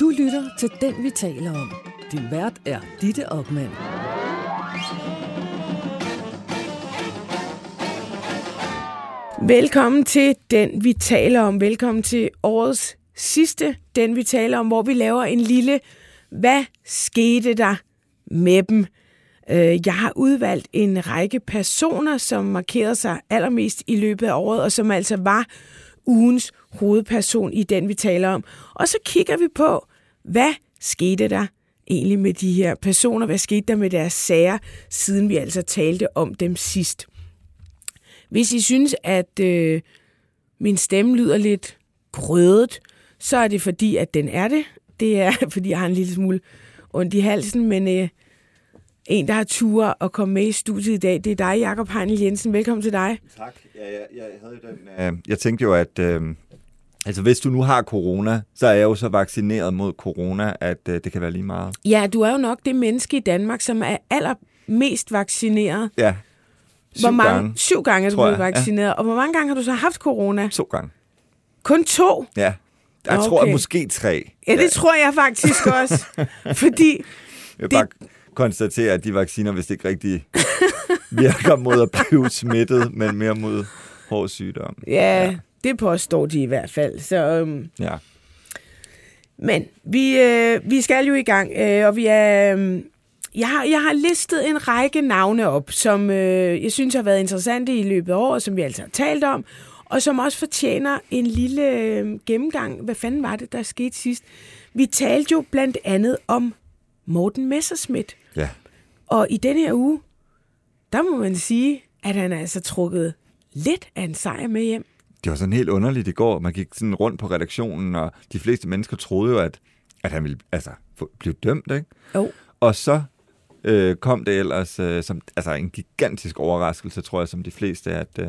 Du lytter til Den, vi taler om. Din vært er Ditte Ockmann. Velkommen til Den, vi taler om. Velkommen til årets sidste Den, vi taler om, hvor vi laver en lille Hvad skete der med dem? Øh, jeg har udvalgt en række personer, som markerede sig allermest i løbet af året, og som altså var ugens hovedperson i den, vi taler om. Og så kigger vi på, hvad skete der egentlig med de her personer? Hvad skete der med deres sager, siden vi altså talte om dem sidst? Hvis I synes, at øh, min stemme lyder lidt grødet, så er det fordi, at den er det. Det er, fordi jeg har en lille smule ondt i halsen, men øh, en, der har tur at komme med i studiet i dag, det er dig, Jakob Heinl Jensen. Velkommen til dig. Tak. Ja, jeg, jeg, havde den, øh, jeg tænkte jo, at øh, altså, hvis du nu har corona, så er jeg jo så vaccineret mod corona, at øh, det kan være lige meget. Ja, du er jo nok det menneske i Danmark, som er allermest vaccineret. Ja, syv hvor mange, gange. Syv gange er du blevet jeg, ja. vaccineret. Ja. Og hvor mange gange har du så haft corona? To gange. Kun to? Ja. Jeg Okay. tror at måske tre. Ja, det tror jeg faktisk også. fordi Jeg vil bare konstatere, at de vacciner vist ikke rigtig virker mod at blive smittet, men mere mod hård sygdom. Ja, ja, det påstår de i hvert fald. Så, øhm, Ja. men vi, øh, vi skal jo i gang, øh, og vi er... Øh, jeg har, jeg har listet en række navne op, som øh, jeg synes har været interessante i løbet af året, som vi altså har talt om, og som også fortjener en lille øh, gennemgang. Hvad fanden var det, der skete sidst? Vi talte jo blandt andet om Morten Messerschmidt, ja. og i denne her uge, der må man sige, at han er altså trukket lidt af en sejr med hjem. Det var sådan helt underligt i går. Man gik sådan rundt på redaktionen, og de fleste mennesker troede jo, at, at han ville altså, blive dømt, ikke? Jo. Og så øh, kom det ellers øh, som altså en gigantisk overraskelse, tror jeg, som de fleste, at, øh,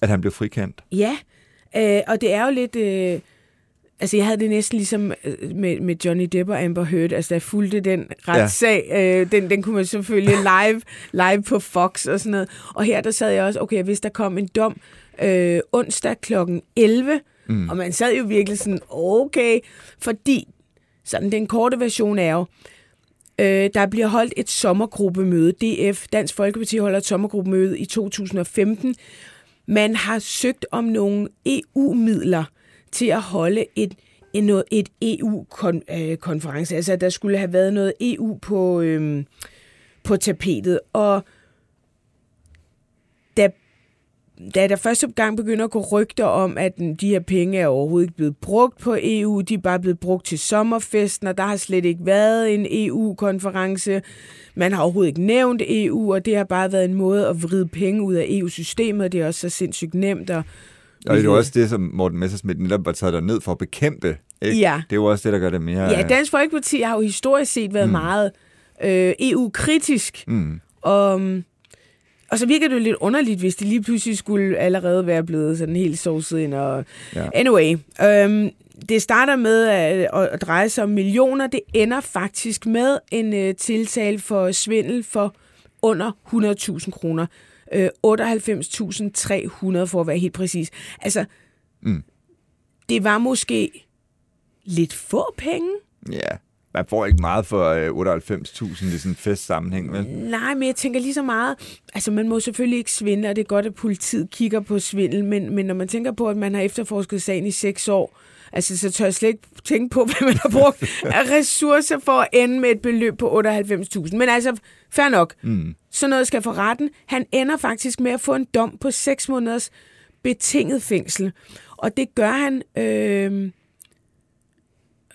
at han blev frikendt. Ja, øh, og det er jo lidt... Øh, altså, jeg havde det næsten ligesom øh, med, med Johnny Depp og Amber Heard. Altså, jeg fulgte den retssag. Ja. Øh, den, den kunne man selvfølgelig live, live på Fox og sådan noget. Og her der sad jeg også, okay, hvis der kom en dom øh, onsdag kl. 11, mm. og man sad jo virkelig sådan, okay, fordi sådan den korte version er jo, Øh, der bliver holdt et sommergruppemøde. DF, Dansk Folkeparti, holder et sommergruppemøde i 2015. Man har søgt om nogle EU-midler til at holde et, en, et EU-konference. Altså, der skulle have været noget EU på, øhm, på tapetet. Og da der første gang begynder at gå rygter om, at de her penge er overhovedet ikke blevet brugt på EU, de er bare blevet brugt til sommerfesten, og der har slet ikke været en EU-konference. Man har overhovedet ikke nævnt EU, og det har bare været en måde at vride penge ud af EU-systemet, det er også så sindssygt nemt. Og, Og det er jo også det, som Morten Messersmith netop var taget ned for at bekæmpe. Ikke? Ja. Det er jo også det, der gør det mere... Ja, Dansk Folkeparti har jo historisk set været mm. meget øh, EU-kritisk, Mm. og, og så virker det jo lidt underligt, hvis det lige pludselig skulle allerede være blevet sådan helt sovset ind. Og... Ja. Anyway, øhm, det starter med at, at dreje sig om millioner. Det ender faktisk med en øh, tiltale for svindel for under 100.000 kroner. Øh, 98.300 for at være helt præcis. Altså, Mm. det var måske lidt få penge. Ja, man får ikke meget for øh, 98.000 i sådan en festsammenhæng, vel? Nej, men jeg tænker lige så meget, altså man må selvfølgelig ikke svindle, og det er godt, at politiet kigger på svindel, men, men når man tænker på, at man har efterforsket sagen i seks år, altså så tør jeg slet ikke tænke på, hvad man har brugt af ressourcer for at ende med et beløb på 98.000. Men altså, fair nok. Mm. Sådan noget skal for retten. Han ender faktisk med at få en dom på 6 måneders betinget fængsel. Og det gør han øh,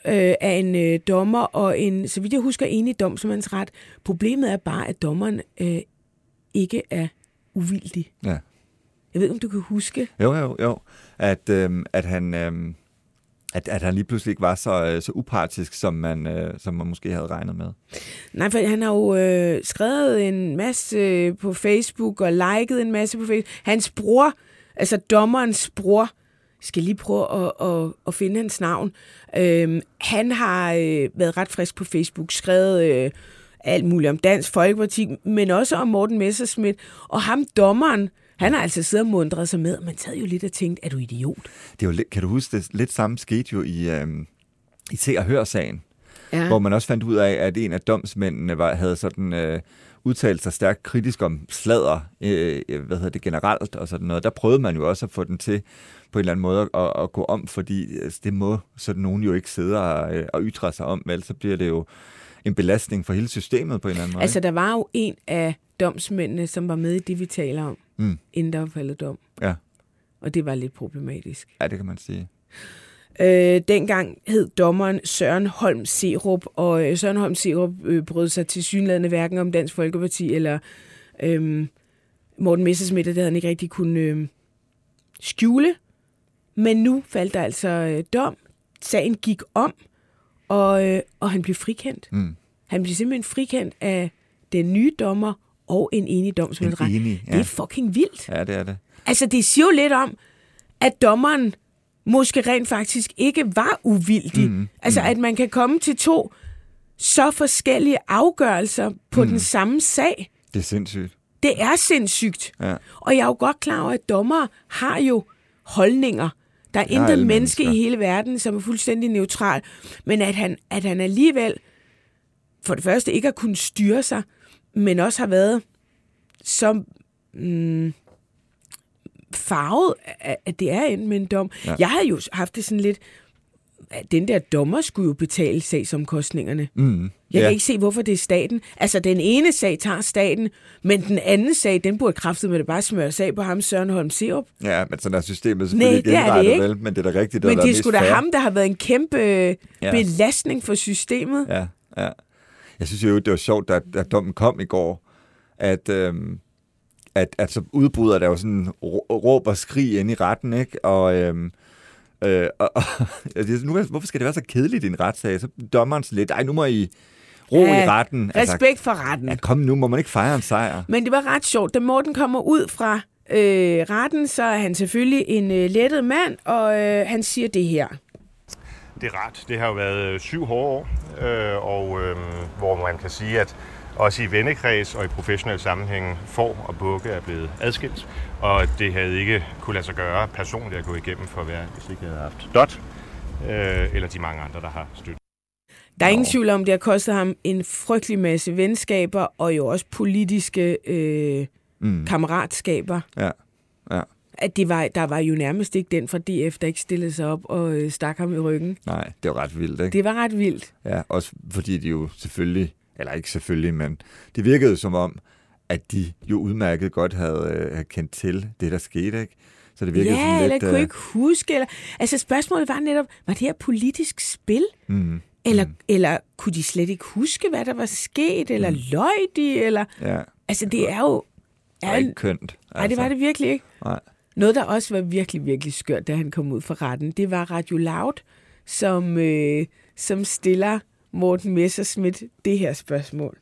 øh, af en øh, dommer og en, så vidt jeg husker, enig domsmandsret. Problemet er bare, at dommeren øh, ikke er uvildig. Ja. Jeg ved ikke, om du kan huske. Jo, jo, jo. At, øhm, at han... Øhm, at, at han lige pludselig ikke var så, øh, så upartisk, som man, øh, som man måske havde regnet med. Nej, for han har jo øh, skrevet en masse på Facebook og liket en masse på Facebook. Hans bror, altså dommerens bror, skal lige prøve at, at, at finde hans navn. Øhm, han har øh, været ret frisk på Facebook, skrevet øh, alt muligt om Dansk Folkeparti, men også om Morten Messerschmidt. Og ham, dommeren, han har altså siddet og mundret sig med, og man sad jo lidt og tænkt, er du idiot? Det jo, lidt- kan du huske, det lidt samme skete jo i, øhm, i Se og Hør-sagen, Ja. hvor man også fandt ud af, at en af domsmændene var, havde sådan øh, udtalt sig stærkt kritisk om sladder, øh, øh, hvad hedder det, generelt og sådan noget. Der prøvede man jo også at få den til på en eller anden måde at, at gå om, fordi altså, det må sådan nogen jo ikke sidde og, øh, og ytre sig om, vel? Så bliver det jo en belastning for hele systemet på en eller anden måde. Altså, der var jo en af domsmændene, som var med i det, vi taler om, Mm. inden der var faldet dom. Ja. Og det var lidt problematisk. ja, det kan man sige. Øh, dengang hed dommeren Søren Holm Serup, og øh, Søren Holm Serup øh, brød sig til synlædende hverken om Dansk Folkeparti eller øh, Morten Messersmith, det havde han ikke rigtig kunne øh, skjule. Men nu faldt der altså øh, dom. Sagen gik om, og, øh, og han blev frikendt. Mm. Han blev simpelthen frikendt af den nye dommer og en enig En domsmandsret. enig, Det ja. er fucking vildt. Ja, det er det. Altså, det siger jo lidt om, at dommeren måske rent faktisk ikke var uvildig. Mm, altså, at man kan komme til to så forskellige afgørelser på mm. den samme sag. Det er sindssygt. Det er sindssygt. Ja. Og jeg er jo godt klar over, at dommere har jo holdninger. Der er Ja, intet menneske mennesker. i hele verden, som er fuldstændig neutral. Men at han, at han alligevel, for det første ikke har kunnet styre sig, men også har været så mm, farvet, at det er endt med en dom. Ja. Jeg havde jo haft det sådan lidt, den der dommer skulle jo betale sagsomkostningerne. Mm. Jeg ja. kan ikke se, hvorfor det er staten. Altså, den ene sag tager staten, men den anden sag, den burde kraftet med det bare smøre af på ham, Søren Holm Serup. Ja, men sådan er systemet Nej, selvfølgelig ikke det er det ikke. vel? Men det er da rigtigt, der Men det er sgu da ham, der har været en kæmpe ja. Ja. belastning for systemet. Ja. Ja. Jeg synes jo, det var sjovt, da, da dommen kom i går, at, øhm, at, at så udbryder der jo sådan rå- råb og skrig ind i retten, ikke? Og, øhm, øh, og, og altså, nu, hvorfor skal det være så kedeligt i en retssag? Så dommeren sådan lidt, ej, nu må I ro Ja, i retten. Respekt for retten. ja, kom nu, må man ikke fejre en sejr? Men det var ret sjovt. Da Morten kommer ud fra øh, retten, så er han selvfølgelig en øh, lettet mand, og øh, han siger det her. Det er ret. Det har jo været øh, syv hårde år, øh, og øh, hvor man kan sige, at også i vennekreds og i professionel sammenhæng får og bukke er blevet adskilt. Og det havde ikke kunne lade sig gøre personligt at gå igennem for at være, hvis ikke jeg havde haft Dot, øh, eller de mange andre, der har støttet. Der er ingen tvivl om, det har kostet ham en frygtelig masse venskaber, og jo også politiske øh, Mm. kammeratskaber. Ja, ja. At det var, der var jo nærmest ikke den fra DF, der ikke stillede sig op og øh, stak ham i ryggen. Nej, det var ret vildt, ikke? Det var ret vildt. Ja, også fordi de jo selvfølgelig, eller ikke selvfølgelig, men det virkede som om, at de jo udmærket godt havde øh, kendt til det, der skete, ikke? Så det virkede Ja, sådan eller lidt... kunne øh, ikke huske. Eller, altså spørgsmålet var netop, var det her politisk spil? Mm, Eller, mm. eller kunne de slet ikke huske, hvad der var sket? Eller mm. løj de? Eller, ja, altså det er jo... det var ikke kønt. Altså. nej, det var det virkelig ikke. Nej. Noget, der også var virkelig, virkelig skørt, da han kom ud fra retten, det var Radio Loud, som, øh, som stiller Morten Messerschmidt det her spørgsmål.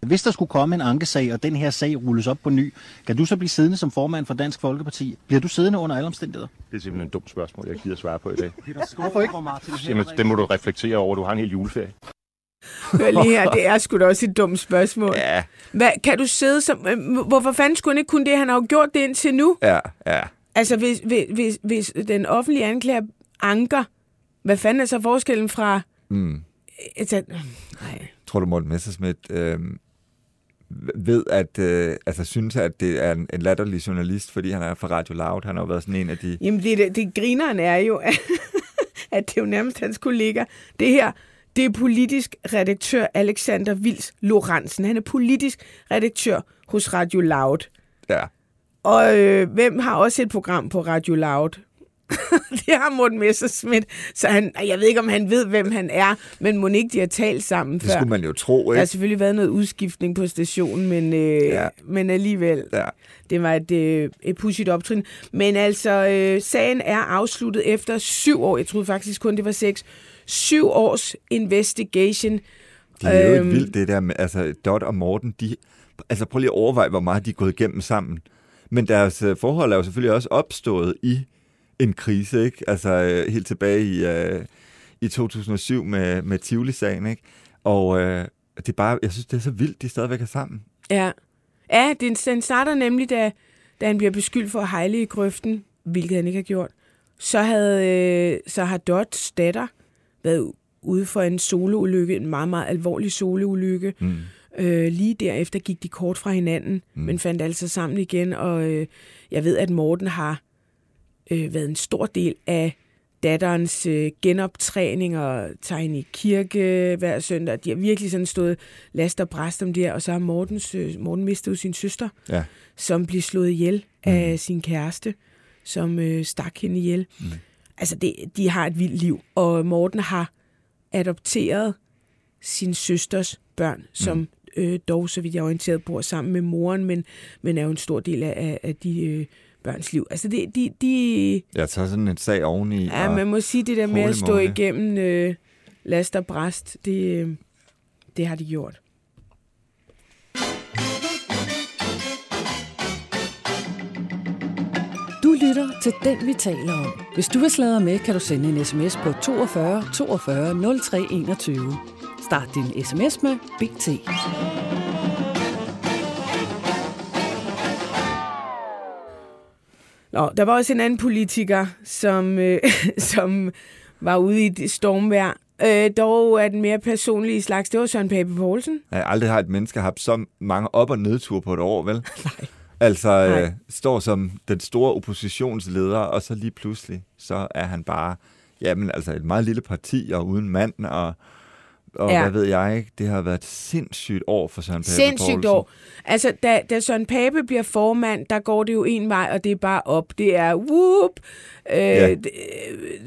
Hvis der skulle komme en ankesag, og den her sag rulles op på ny, kan du så blive siddende som formand for Dansk Folkeparti? Bliver du siddende under alle omstændigheder? Det er simpelthen et dumt spørgsmål, jeg gider svare på i dag. Hvorfor ikke? Jamen, det må du reflektere over. Du har en hel juleferie. Hør lige her, det er sgu da også et dumt spørgsmål. Ja, Hvad, kan du sidde som... øh, Hvorfor fanden skulle han ikke kunne det? Han har jo gjort det indtil nu. ja, ja. Altså, hvis, hvis, hvis, hvis den offentlige anklager anker, hvad fanden er så forskellen fra... Mm. Altså, nej. Tror du, Morten Messerschmidt øh, ved, at, øh, altså synes, at det er en, en latterlig journalist, fordi han er fra Radio Loud. Han har jo været sådan en af de... Jamen, det, det, det grineren er jo, at, at det er jo nærmest hans kollega. Det her, det er politisk redaktør Alexander Vils Lorentzen. Han er politisk redaktør hos Radio Loud. Ja, Og øh, hvem har også et program på Radio Loud? det har Morten Messerschmidt. Så han, jeg ved ikke, om han ved, hvem han er, men må ikke de har talt sammen det før. skulle man jo tro, Der har ikke? selvfølgelig været noget udskiftning på stationen, men, øh, ja. Men alligevel, Ja. det var et, øh, et pudsigt optrin. Men altså, øh, sagen er afsluttet efter syv år. Jeg troede faktisk kun, det var seks. Syv års investigation. Det er jo Øhm. øhm, vildt, det der med, altså Dot og Morten, de, altså prøv lige at overveje, hvor meget de er gået igennem sammen. Men deres øh, forhold er jo selvfølgelig også opstået i en krise, ikke? Altså øh, helt tilbage i, øh, i 2007 med, med Tivoli-sagen, ikke? Og øh, det er bare, jeg synes, det er så vildt, de stadigvæk er sammen. Ja, ja den, den starter nemlig, da, da han bliver beskyldt for at hejle i grøften, hvilket han ikke har gjort. Så, havde, øh, så har Dots datter været ude for en soloulykke, en meget, meget alvorlig soloulykke. Mm. Øh, lige derefter gik de kort fra hinanden, mm. men fandt altså sammen igen, og øh, jeg ved, at Morten har øh, været en stor del af datterens øh, genoptræning og tager hende i kirke hver søndag. De har virkelig sådan stået last og bræst om det her, og så har Mortens, øh, Morten mistet jo sin søster, Ja. som blev slået ihjel mm. af sin kæreste, som øh, stak hende ihjel. Mm. Altså, det, de har et vildt liv, og Morten har adopteret sin søsters børn, som mm. øh, dog, så vidt jeg er orienteret, bor sammen med moren, men, men er jo en stor del af, af, af de øh, børns liv. Altså, det, de, de, Jeg tager sådan en sag oveni. Ja, og, man må sige, det der med at stå igennem øh, last og bræst, det, øh, det har de gjort. Du lytter til Den, vi taler om. Hvis du vil sladre med, kan du sende en sms på 42 42 03 21. Start din sms med BT. Nå, der var også en anden politiker, som, øh, som var ude i et stormvejr. Øh, dog er den mere personlige slags. Det var Søren Pape Poulsen. Jeg har aldrig har et menneske haft så mange op- og nedture på et år, vel? Nej. Altså, Nej. øh, står som den store oppositionsleder, og så lige pludselig, så er han bare, jamen altså et meget lille parti, og uden mand, og, og Ja. hvad ved jeg ikke, det har været et sindssygt år for Søren Pape Sindssygt Poulsen. år. Altså, da, da Søren Pape bliver formand, der går det jo en vej, og det er bare op. Det er whoop. Øh, Ja. ja.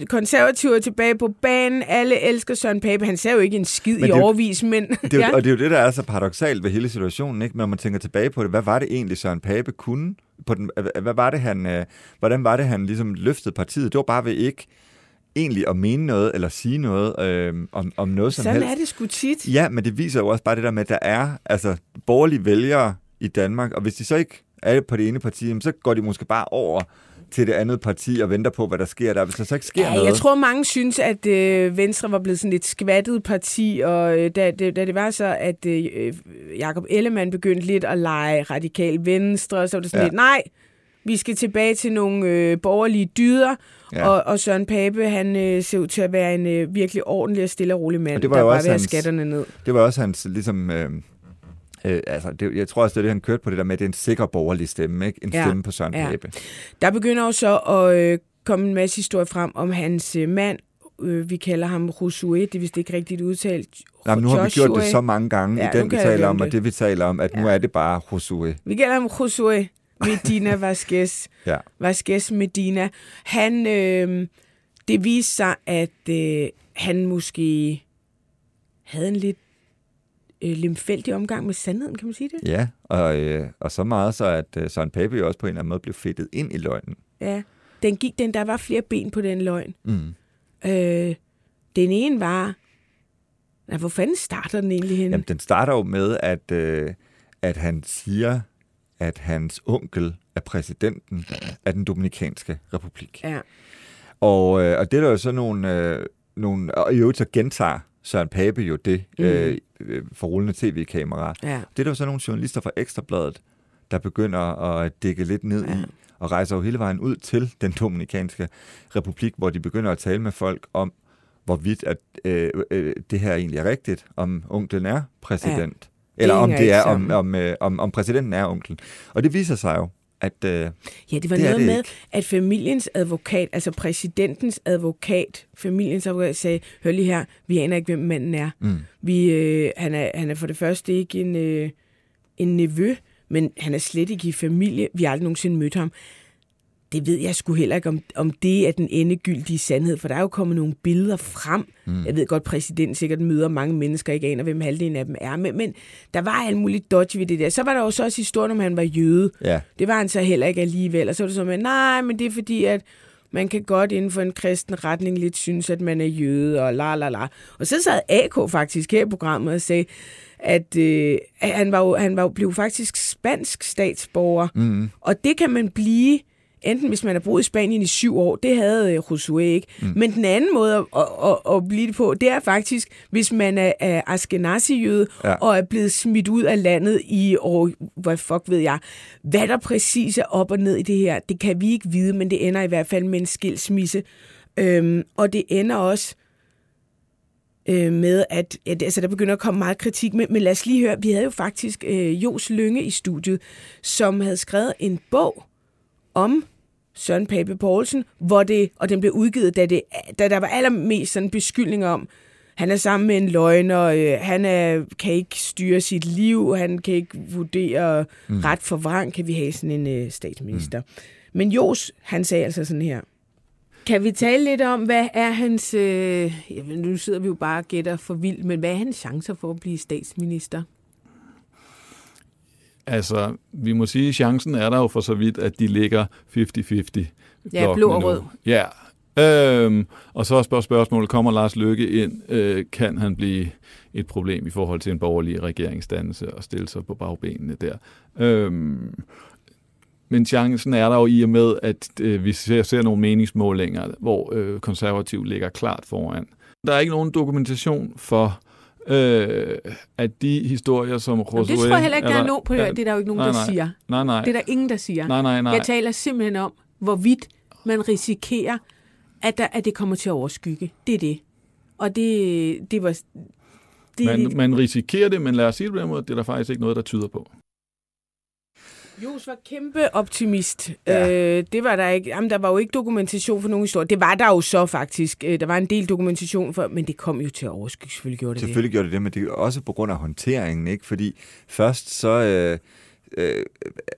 Konservative er tilbage på banen. Alle elsker Søren Pape. Han ser jo ikke en skid Men i er overvis, men... Det er, ja. ja. Og det er jo det, der er så paradoxalt ved hele situationen, ikke? når man tænker tilbage på det. Hvad var det egentlig, Søren Pape kunne? På den, hvad var det, han, øh, hvordan var det, han ligesom løftede partiet? Det var bare ved ikke egentlig at mene noget, eller sige noget øh, om, om noget som Sådan helst. er det sgu tit. Ja, men det viser jo også bare det der med, at der er altså, borgerlige vælgere i Danmark, og hvis de så ikke er på det ene parti, så går de måske bare over til det andet parti og venter på, hvad der sker der. Hvis der så ikke sker Ja, noget... jeg tror, mange synes, at øh, Venstre var blevet sådan lidt skvattet parti, og øh, da, det, da det var så, at øh, Jakob Ellemann begyndte lidt at lege radikal venstre, så var det sådan ja. lidt, nej, vi skal tilbage til nogle øh, borgerlige dyder, Ja. og, og Søren Pape, han øh, ser ud til at være en øh, virkelig ordentlig og stille og rolig mand, Og det var der bare vil have skatterne ned. Det var også hans, ligesom... Øh, øh, altså, det, jeg tror også, det er det, han kørte på det der med, at det er en sikker borgerlig stemme, ikke? En Ja, stemme på Søren ja. Pape. Der begynder jo så at øh, komme en masse historier frem om hans øh, mand, øh, vi kalder ham Josué, det er vist ikke rigtigt udtalt. Nej, men nu har vi gjort det så mange gange Ja, i nu den, vi taler om, og det. det, vi taler om, at nu Ja. er det bare Josué. Vi kalder ham Josué Medina Vasquez. Ja. Vasquez Medina. Han, øh, det viste sig, at øh, han måske havde en lidt øh, lemfældig omgang med sandheden, kan man sige det? Ja, og, øh, og så meget så, at øh, Søren Pape jo også på en eller anden måde blev fedtet ind i løgnen. Ja. Den gik, den, der var flere ben på den løgn. Mm. Øh, den ene var... Nej, hvor fanden starter den egentlig henne? Jamen, den starter jo med, at, øh, at han siger, at hans onkel er præsidenten af den Dominikanske Republik. Ja. Og, øh, og det er der jo så nogle, øh, nogle... Og i øvrigt så gentager Søren Pape jo det mm. øh, øh, for rullende tv-kamera. Ja. Det er der jo så nogle journalister fra Ekstrabladet, der begynder at dække lidt ned. Ja. i, og rejser jo hele vejen ud til den Dominikanske Republik, hvor de begynder at tale med folk om, hvorvidt at, øh, øh, det her egentlig er rigtigt, om onklen er præsident. Ja. Eller om det er, om, om, øh, om, om præsidenten er onklen. Og det viser sig jo, at øh, Ja, det var Det noget det med, ikke. at familiens advokat, altså præsidentens advokat, familiens advokat sagde, hør lige her, vi aner ikke, hvem manden er. mm, Vi, øh, han, er han er for det første ikke en, øh, en nevø, men han er slet ikke i familie. Vi har aldrig nogensinde mødt ham. Det ved jeg sgu heller ikke, om, om det er den endegyldige sandhed, for der er jo kommet nogle billeder frem. Mm. Jeg ved godt, præsidenten sikkert møder mange mennesker, ikke aner, hvem halvdelen af dem er, men, men der var alt muligt dodge ved det der. Så var der jo så også historien om, han var jøde. ja, Det var han så heller ikke alligevel. Og så var det sådan, at nej, men det er fordi, at man kan godt inden for en kristen retning lidt synes, at man er jøde, og la la la. Og så sad AK faktisk her i programmet og sagde, at, øh, han, var jo, han var jo, blev faktisk spansk statsborger. mm, Og det kan man blive, enten hvis man har boet i Spanien i syv år, det havde øh, Josué ikke. Mm. Men den anden måde at, at, at, at blive det på, det er faktisk, hvis man er, er Askenazi-jøde Ja. og er blevet smidt ud af landet i år, hvad fuck ved jeg. Hvad der præcis er op og ned i det her, det kan vi ikke vide, men det ender i hvert fald med en skilsmisse. Øhm, og det ender også øh, med, at, at altså, der begynder at komme meget kritik. Men, men lad os lige høre, vi havde jo faktisk øh, Jos Lønge i studiet, som havde skrevet en bog om Søren Pape Poulsen, hvor det, og den blev udgivet, da, det, da der var allermest sådan beskyldning om, han er sammen med en løgner, øh, han er, kan ikke styre sit liv, han kan ikke vurdere mm. ret for vrang, kan vi have sådan en øh, statsminister. Mm. Men Jos, han sagde altså sådan her. Kan vi tale lidt om, hvad er hans... Øh, jamen, nu sidder vi jo bare og gætter for vildt, men hvad er hans chancer for at blive statsminister? Altså, vi må sige, at chancen er der jo for så vidt, at de ligger 50-50. Ja, blå og rød. Ja. Øhm, og så er spørgsmålet, kommer Lars Løkke ind? Øh, kan han blive et problem i forhold til en borgerlig regeringsdannelse og stille sig på bagbenene der? Øhm, men chancen er der jo i og med, at øh, vi ser, ser nogle meningsmålinger, hvor øh, konservativ ligger klart foran. Der er ikke nogen dokumentation for, øh, at de historier, som Josué... Det tror jeg heller ikke, der er, nogen på det. Det er der jo ikke nogen, nej, nej, der siger. Nej, nej. Det er der ingen, der siger. Nej, nej, nej. Jeg taler simpelthen om, hvorvidt man risikerer, at, der, at det kommer til at overskygge. Det er det. Og det, det var... Det, man, man risikerer det, men lad os sige det på den måde, det er der faktisk ikke noget, der tyder på. Jos var kæmpe optimist. Ja. Øh, det var der ikke. Jamen, der var jo ikke dokumentation for nogen historie. Det var der jo så faktisk. Øh, der var en del dokumentation for, men det kom jo til at overskygge. Selvfølgelig gjorde det Selvfølgelig det. gjorde det det, men det er også på grund af håndteringen, ikke? Fordi først så... Øh øh,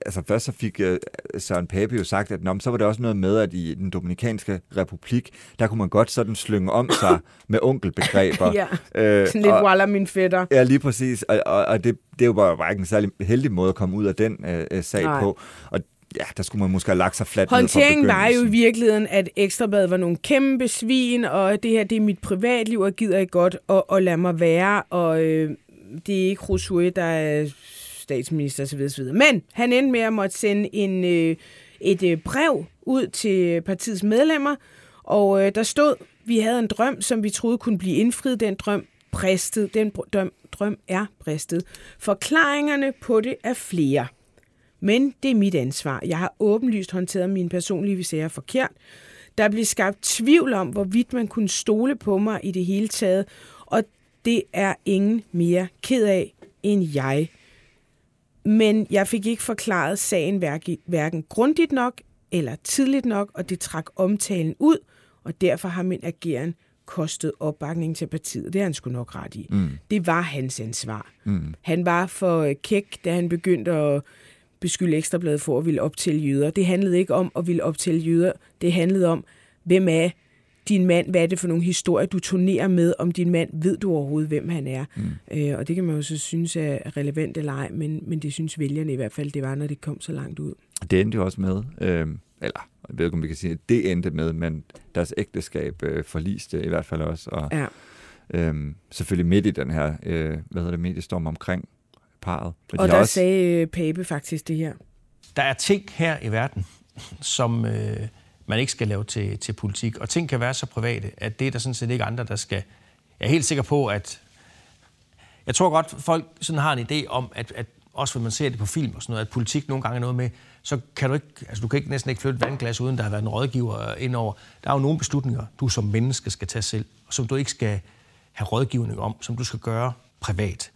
altså først så fik øh, Søren Pape jo sagt, at så var det også noget med, at i den Dominikanske Republik, der kunne man godt sådan slynge om sig med onkelbegreber. ja, øh, sådan lidt walla min fætter. Ja, lige præcis. Og, og, og det, det var jo bare ikke en særlig heldig måde at komme ud af den øh, øh sag Nej. på. Og ja, der skulle man måske have lagt sig fladt Håndteringen var jo i virkeligheden, at Ekstrabad var nogle kæmpe svin, og det her, det er mit privatliv, og gider ikke godt at, at lade mig være, og øh, det er ikke Josué, der er statsminister osv. osv. Men han endte med at måtte sende en, øh, et øh, brev ud til partiets medlemmer, og øh, der stod, vi havde en drøm, som vi troede kunne blive indfriet. Den drøm bristet. Den drøm, drøm er bristet. Forklaringerne på det er flere. Men det er mit ansvar. Jeg har åbenlyst håndteret mine personlige sager forkert. Der blev skabt tvivl om, hvorvidt man kunne stole på mig i det hele taget, og det er ingen mere ked af end jeg. Men jeg fik ikke forklaret sagen hverken grundigt nok eller tidligt nok, og det trak omtalen ud, og derfor har min ageren kostet opbakning til partiet. Det har han sgu nok ret i. Mm. Det var hans ansvar. Mm. Han var for kæk, da han begyndte at beskylde Ekstrabladet for at ville optælle jøder. Det handlede ikke om at ville optælle jøder. Det handlede om, hvem er din mand, hvad er det for nogle historier, du turnerer med om din mand? Ved du overhovedet, hvem han er? Mm. Øh, og det kan man jo så synes er relevant eller ej, men, men det synes vælgerne i hvert fald, det var, når det kom så langt ud. Det endte jo også med, øh, eller jeg ved ikke, om vi kan sige, at det endte med, men deres ægteskab øh, forliste i hvert fald også. Og, ja. øh, selvfølgelig midt i den her, øh, hvad hedder det, mediestorm omkring parret. Og, og de der også... sagde øh, Pape faktisk det her. Der er ting her i verden, som... Øh man ikke skal lave til, til politik. Og ting kan være så private, at det er der sådan set ikke andre, der skal... Jeg er helt sikker på, at... Jeg tror godt, folk sådan har en idé om, at, at også når man ser det på film og sådan noget, at politik nogle gange er noget med, så kan du ikke, altså du kan ikke næsten ikke flytte vandglas, uden der har været en rådgiver indover. Der er jo nogle beslutninger, du som menneske skal tage selv, og som du ikke skal have rådgivning om, som du skal gøre privat.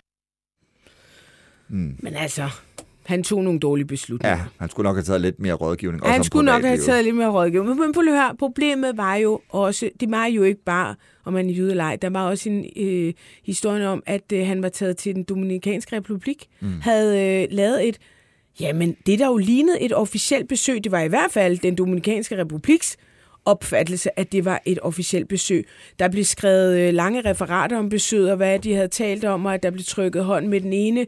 Mm. Men altså, han tog nogle dårlige beslutninger. Ja, han skulle nok have taget lidt mere rådgivning. Ja, han skulle nok have taget lidt mere rådgivning. Men prøv at høre, problemet var jo også, det var jo ikke bare, om man er jødelej. Der var også en øh, historie om, at øh, han var taget til den Dominikanske Republik, mm. havde øh, lavet et, jamen det der jo lignede et officielt besøg, det var i hvert fald den Dominikanske Republiks opfattelse, at det var et officielt besøg. Der blev skrevet øh, lange referater om besøget, og hvad de havde talt om, og at der blev trykket hånd med den ene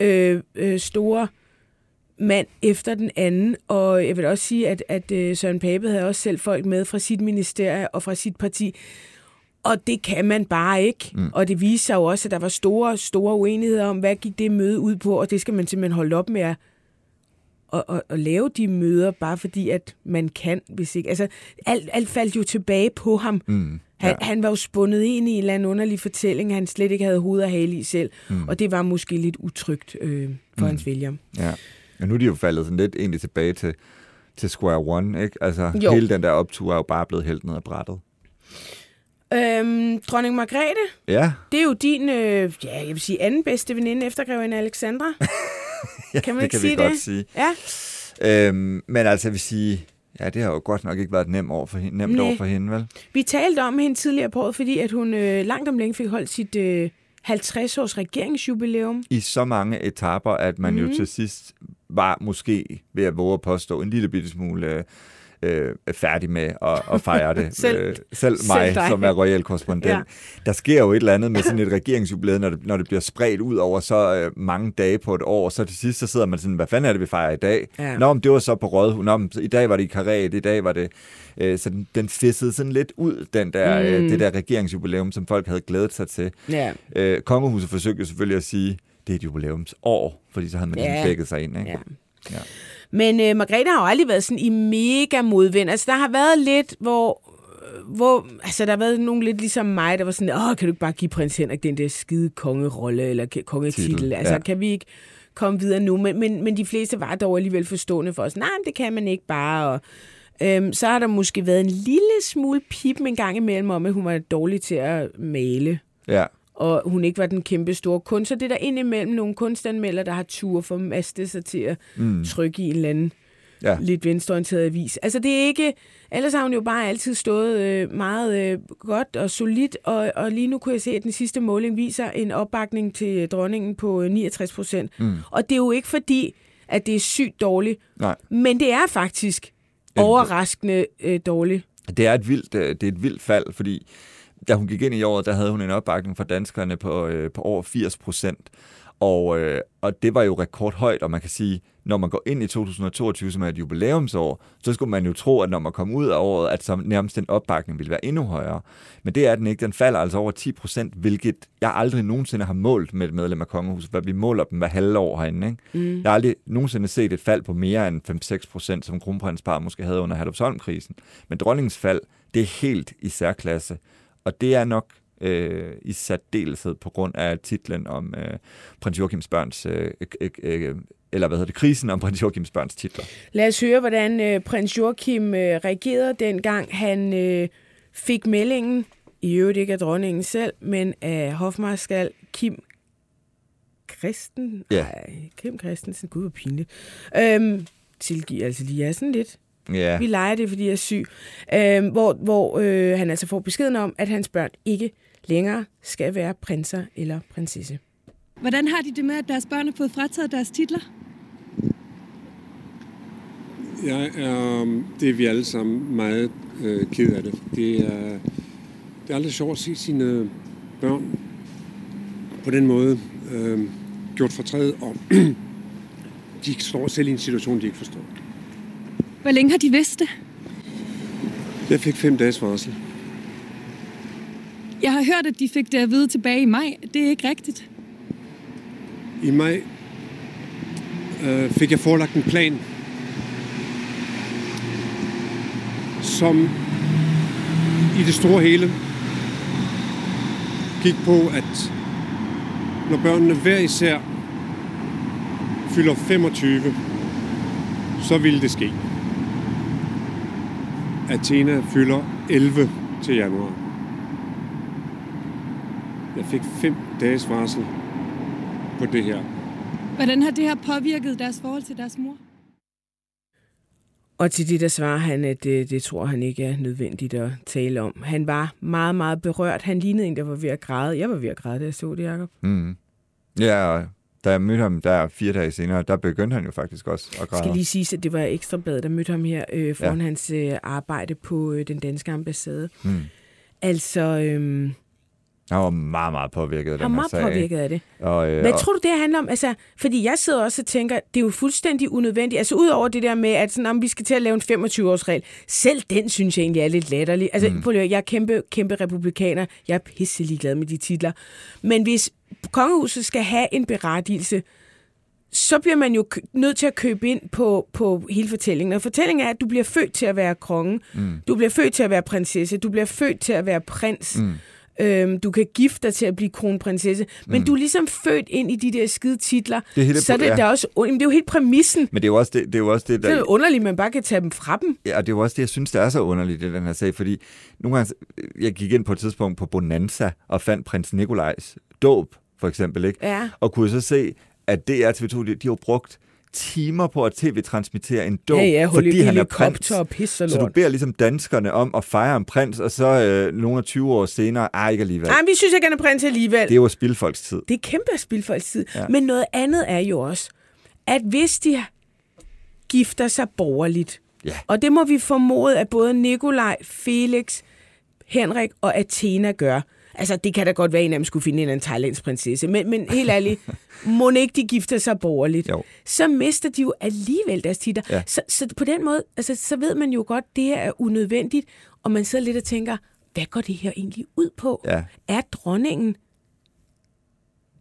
øh, øh, store mand efter den anden, og jeg vil også sige, at, at øh, Søren Pape havde også selv folk med fra sit ministerie og fra sit parti, og det kan man bare ikke. Mm. Og det viser sig jo også, at der var store, store uenigheder om, hvad gik det møde ud på, og det skal man simpelthen holde op med at, at, at, at lave de møder, bare fordi, at man kan, hvis ikke... Altså, alt, alt faldt jo tilbage på ham. Mm. Han, ja. han var jo spundet ind i en eller anden underlig fortælling, han slet ikke havde hoved og hale i selv. Mm. Og det var måske lidt utrygt øh, for mm. hans vælger. Ja. Og nu er de jo faldet sådan lidt egentlig tilbage til, til square one, ikke? Altså, jo. hele den der optur er jo bare blevet hældt ned af brættet. Øhm, dronning Margrethe, Ja, det er jo din, øh, ja, jeg vil sige, anden bedste veninde efter grevinde Alexandra. ja Kan man det ikke kan sige vi godt det? sige. Ja, Øhm, men altså, jeg vil sige, ja, det har jo godt nok ikke været nem over for hende, nemt Nej. over for hende, vel? vi talte om hende tidligere på året, fordi at hun øh, langt om længe fik holdt sit øh, 50-års regeringsjubilæum. I så mange etaper, at man mm. jo til sidst var måske ved at våge at påstå en lille bitte smule øh, øh, færdig med at, at fejre det. Selv- øh, selv selv mig, dig. som er royal korrespondent. Ja. Der sker jo et eller andet med sådan et regeringsjubilæum, når det, når det bliver spredt ud over så øh, mange dage på et år. Så til sidst, så sidder man sådan, hvad fanden er det, vi fejrer i dag? Ja. Nå, men det var så på Rådhus. Nå, men i dag var det i Karret, i dag var det... Øh, så den, den fissede sådan lidt ud, den der, mm. øh, det der regeringsjubilæum, som folk havde glædet sig til. Ja, Øh, kongehuset forsøgte selvfølgelig at sige, det er et jubilæumsår, fordi så havde man Ja. ja. dækket sig ind. Ikke? ja. Ja. Men øh, Margrethe har jo aldrig været sådan i mega modvind. Altså, der har været lidt, hvor, øh, hvor altså, der har været nogen lidt ligesom mig, der var sådan, åh, kan du ikke bare give prins Henrik den der skide kongerolle, eller kongetitel? Titel, Altså, ja. kan vi ikke komme videre nu? Men, men, men de fleste var dog alligevel forstående for os. Nej, men det kan man ikke bare. Og, øhm, så har der måske været en lille smule pip en gang imellem om, at hun var dårlig til at male ja. Og hun ikke var den kæmpe store kunst. Så det er der indimellem nogle kunstanmeldere, der har tur for maste sig til at mm. trykke i en eller anden Ja. lidt venstreorienteret avis. Altså det er ikke... Ellers har hun jo bare altid stået øh, meget øh, godt og solidt, og, og lige nu kunne jeg se, at den sidste måling viser en opbakning til dronningen på øh, 69 procent. Mm. Og det er jo ikke fordi, at det er sygt dårligt, Nej. men det er faktisk overraskende øh, dårligt. Det er et vildt, øh, det er et vildt fald, fordi da hun gik ind i året, der havde hun en opbakning fra danskerne på, øh, på over 80 procent. Og, øh, og det var jo rekordhøjt, og man kan sige, når man går ind i 2022, som er et jubilæumsår, så skulle man jo tro, at når man kom ud af året, at så nærmest den opbakning ville være endnu højere. Men det er den ikke. Den falder altså over 10 procent, hvilket jeg aldrig nogensinde har målt med et medlem af kongehuset, hvad vi måler dem hver halve år herinde. Ikke? Mm. Jeg har aldrig nogensinde set et fald på mere end 5-6 procent, som kronprinsparet måske havde under Herlufsholm-krisen. Men dronningens fald, det er helt i særklasse. Og det er nok øh, i særdeleshed på grund af titlen om øh, prins Joachims børns, øh, øh, øh, eller hvad hedder det, krisen om prins Joachims børns titler. Lad os høre, hvordan øh, prins Joachim øh, reagerede dengang han øh, fik meldingen, i øvrigt ikke af dronningen selv, men af hofmarskal Kim Christen. Ja. Ej, Kim Christensen, gud hvor pinligt. Øhm, tilgiv altså lige er sådan lidt. Ja, Vi leger det, fordi jeg er syg. Øhm, hvor hvor øh, han altså får beskeden om, at hans børn ikke længere skal være prinser eller prinsesse. Hvordan har de det med, at deres børn har fået frataget deres titler? Jeg er, øhm, det er vi alle sammen meget øh, ked af det. Det er, det er aldrig sjovt at se sine børn på den måde øh, gjort fortræd, og de står selv i en situation, de ikke forstår. Hvor længe har de vidst det? Jeg fik fem dages varsel. Jeg har hørt, at de fik det at vide tilbage i maj. Det er ikke rigtigt. I maj øh, fik jeg forelagt en plan, som i det store hele gik på, at når børnene hver især fylder 25, så ville det ske. Athena fylder 11 til januar. Jeg fik fem dages varsel på det her. Hvordan har det her påvirket deres forhold til deres mor? Og til det der svarer han, at det, det tror han ikke er nødvendigt at tale om. Han var meget, meget berørt. Han lignede en, der var ved at græde. Jeg var ved at græde, da jeg så det, Jacob. mm. ja da jeg mødte ham der fire dage senere, der begyndte han jo faktisk også at Jeg græde. skal lige sige, at det var Ekstrabladet, der mødte ham her øh, foran ja. Hans øh, arbejde på øh, den danske ambassade. Mm. Altså, øh, Han var meget, meget påvirket af den her meget sag. påvirket af det. Og, øh, Hvad tror du, det handler om? Altså, fordi jeg sidder også og tænker, det er jo fuldstændig unødvendigt. Altså, udover det der med, at sådan, om vi skal til at lave en 25-årsregel, selv den synes jeg egentlig er lidt latterlig. Altså, mm. jeg er kæmpe, kæmpe republikaner. Jeg er pisselig glad med de titler. Men hvis kongehuset skal have en berettigelse, så bliver man jo nødt til at købe ind på, på hele fortællingen. Og fortællingen er, at du bliver født til at være konge. Mm. Du bliver født til at være prinsesse. Du bliver født til at være prins. Mm. Øhm, du kan gifte dig til at blive kronprinsesse. Men Mm. du er ligesom født ind i de der skide titler. Det hele- så det, ja. der er også, jamen, det er jo helt præmissen. Men det er jo også det, det, er jo også det Det er der... jo underligt, at man bare kan tage dem fra dem. Ja, og det er jo også det, jeg synes, der er så underligt i den her sag, fordi nogle gange, jeg gik ind på et tidspunkt på Bonanza og fandt prins Nikolajs dåb, for eksempel, ikke? Ja. Og kunne så se, at DR TV2, de, de har brugt timer på at tv-transmittere en dåb, Ja, ja, fordi han er prins. og pis og Så du beder ligesom danskerne om at fejre en prins, og så øh, nogle af 20 år senere, ej, ikke alligevel. Nej, vi synes ikke, han er prins alligevel. Det er jo at spilde folks tid. Det er kæmpe spildfolkstid. Ja. Ja. Men noget andet er jo også, at hvis de gifter sig borgerligt, Ja. og det må vi formode, at både Nikolaj, Felix, Henrik og Athena gør. Altså, det kan da godt være, at en af dem skulle finde en eller anden thailandsk prinsesse, men, men helt ærligt, må ikke de gifter sig borgerligt, Jo. så mister de jo alligevel deres titler. Ja. Så, så på den måde, altså, så ved man jo godt, at det her er unødvendigt, og man sidder lidt og tænker, hvad går det her egentlig ud på? Ja. Er dronningen,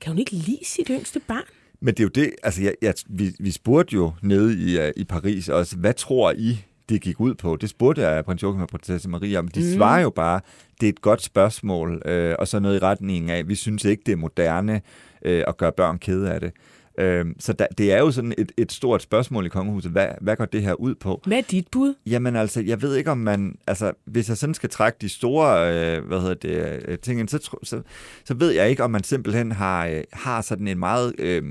kan hun ikke lide sit yngste barn? Men det er jo det, altså jeg, jeg, vi, vi spurgte jo nede i, uh, i Paris også, hvad tror I, det gik ud på? Det spurgte jeg prins Joachim og prinsesse Maria om. De Mm. svarer jo bare, det er et godt spørgsmål, øh, og så noget i retning af, vi synes ikke, det er moderne øh, at gøre børn kede af det. Øh, så der, det er jo sådan et, et stort spørgsmål i kongehuset. Hvad, hvad går det her ud på? Hvad er dit bud? Jamen altså, jeg ved ikke om man, altså hvis jeg sådan skal trække de store, øh, hvad hedder det, øh, ting, så, så, så ved jeg ikke, om man simpelthen har, øh, har sådan en meget øh,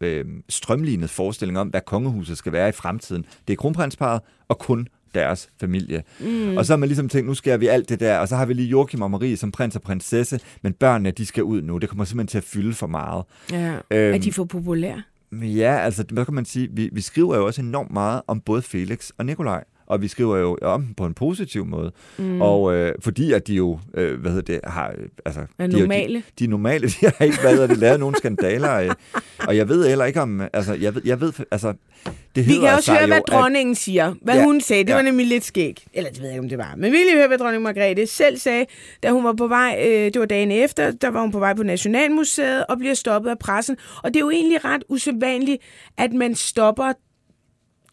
øh, strømlignet forestilling om, hvad kongehuset skal være i fremtiden. Det er kronprinsparet og kun deres familie. Mm. Og så har man ligesom tænkt, nu skal vi alt det der, og så har vi lige Joachim og Marie som prins og prinsesse, men børnene, de skal ud nu. Det kommer simpelthen til at fylde for meget. Ja. Øhm. er de for populære? Ja, altså, hvad kan man sige? Vi, vi skriver jo også enormt meget om både Felix og Nikolaj. Og vi skriver jo om på en positiv måde. Mm. Og øh, fordi at de jo, øh, hvad hedder det, har... øh, Altså, Er de, jo- normale. De, de er normale. De har ikke hvad hedder det, lavet nogen skandaler. Øh, og jeg ved heller ikke om... Altså, jeg ved, jeg ved altså, det Vi kan også høre, hvad at- dronningen siger. Hvad Ja, hun sagde, det ja. var nemlig lidt skæg. Eller det ved jeg ikke, om det var. Men vi lige høre, hvad dronning Margrethe selv sagde, da hun var på vej, øh, det var dagen efter, der var hun på vej på Nationalmuseet og bliver stoppet af pressen. Og det er jo egentlig ret usædvanligt, at man stopper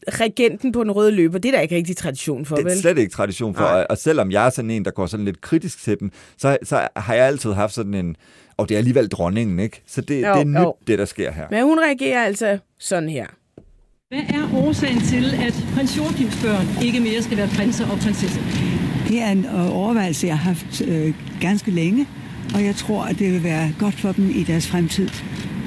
regenten på den røde løber. Det er der ikke rigtig tradition for, Det er vel? slet ikke tradition for, Nej. og, og selvom jeg er sådan en, der går sådan lidt kritisk til dem, så, så har jeg altid haft sådan en, og det er alligevel dronningen, ikke? Så det, Jo, det er nyt, jo. det der sker her. Men hun reagerer altså sådan her. Hvad er årsagen til, at prins Joachims børn ikke mere skal være prinser og prinsesser? Det er en øh, overvejelse, jeg har haft øh, ganske længe, og jeg tror, at det vil være godt for dem i deres fremtid.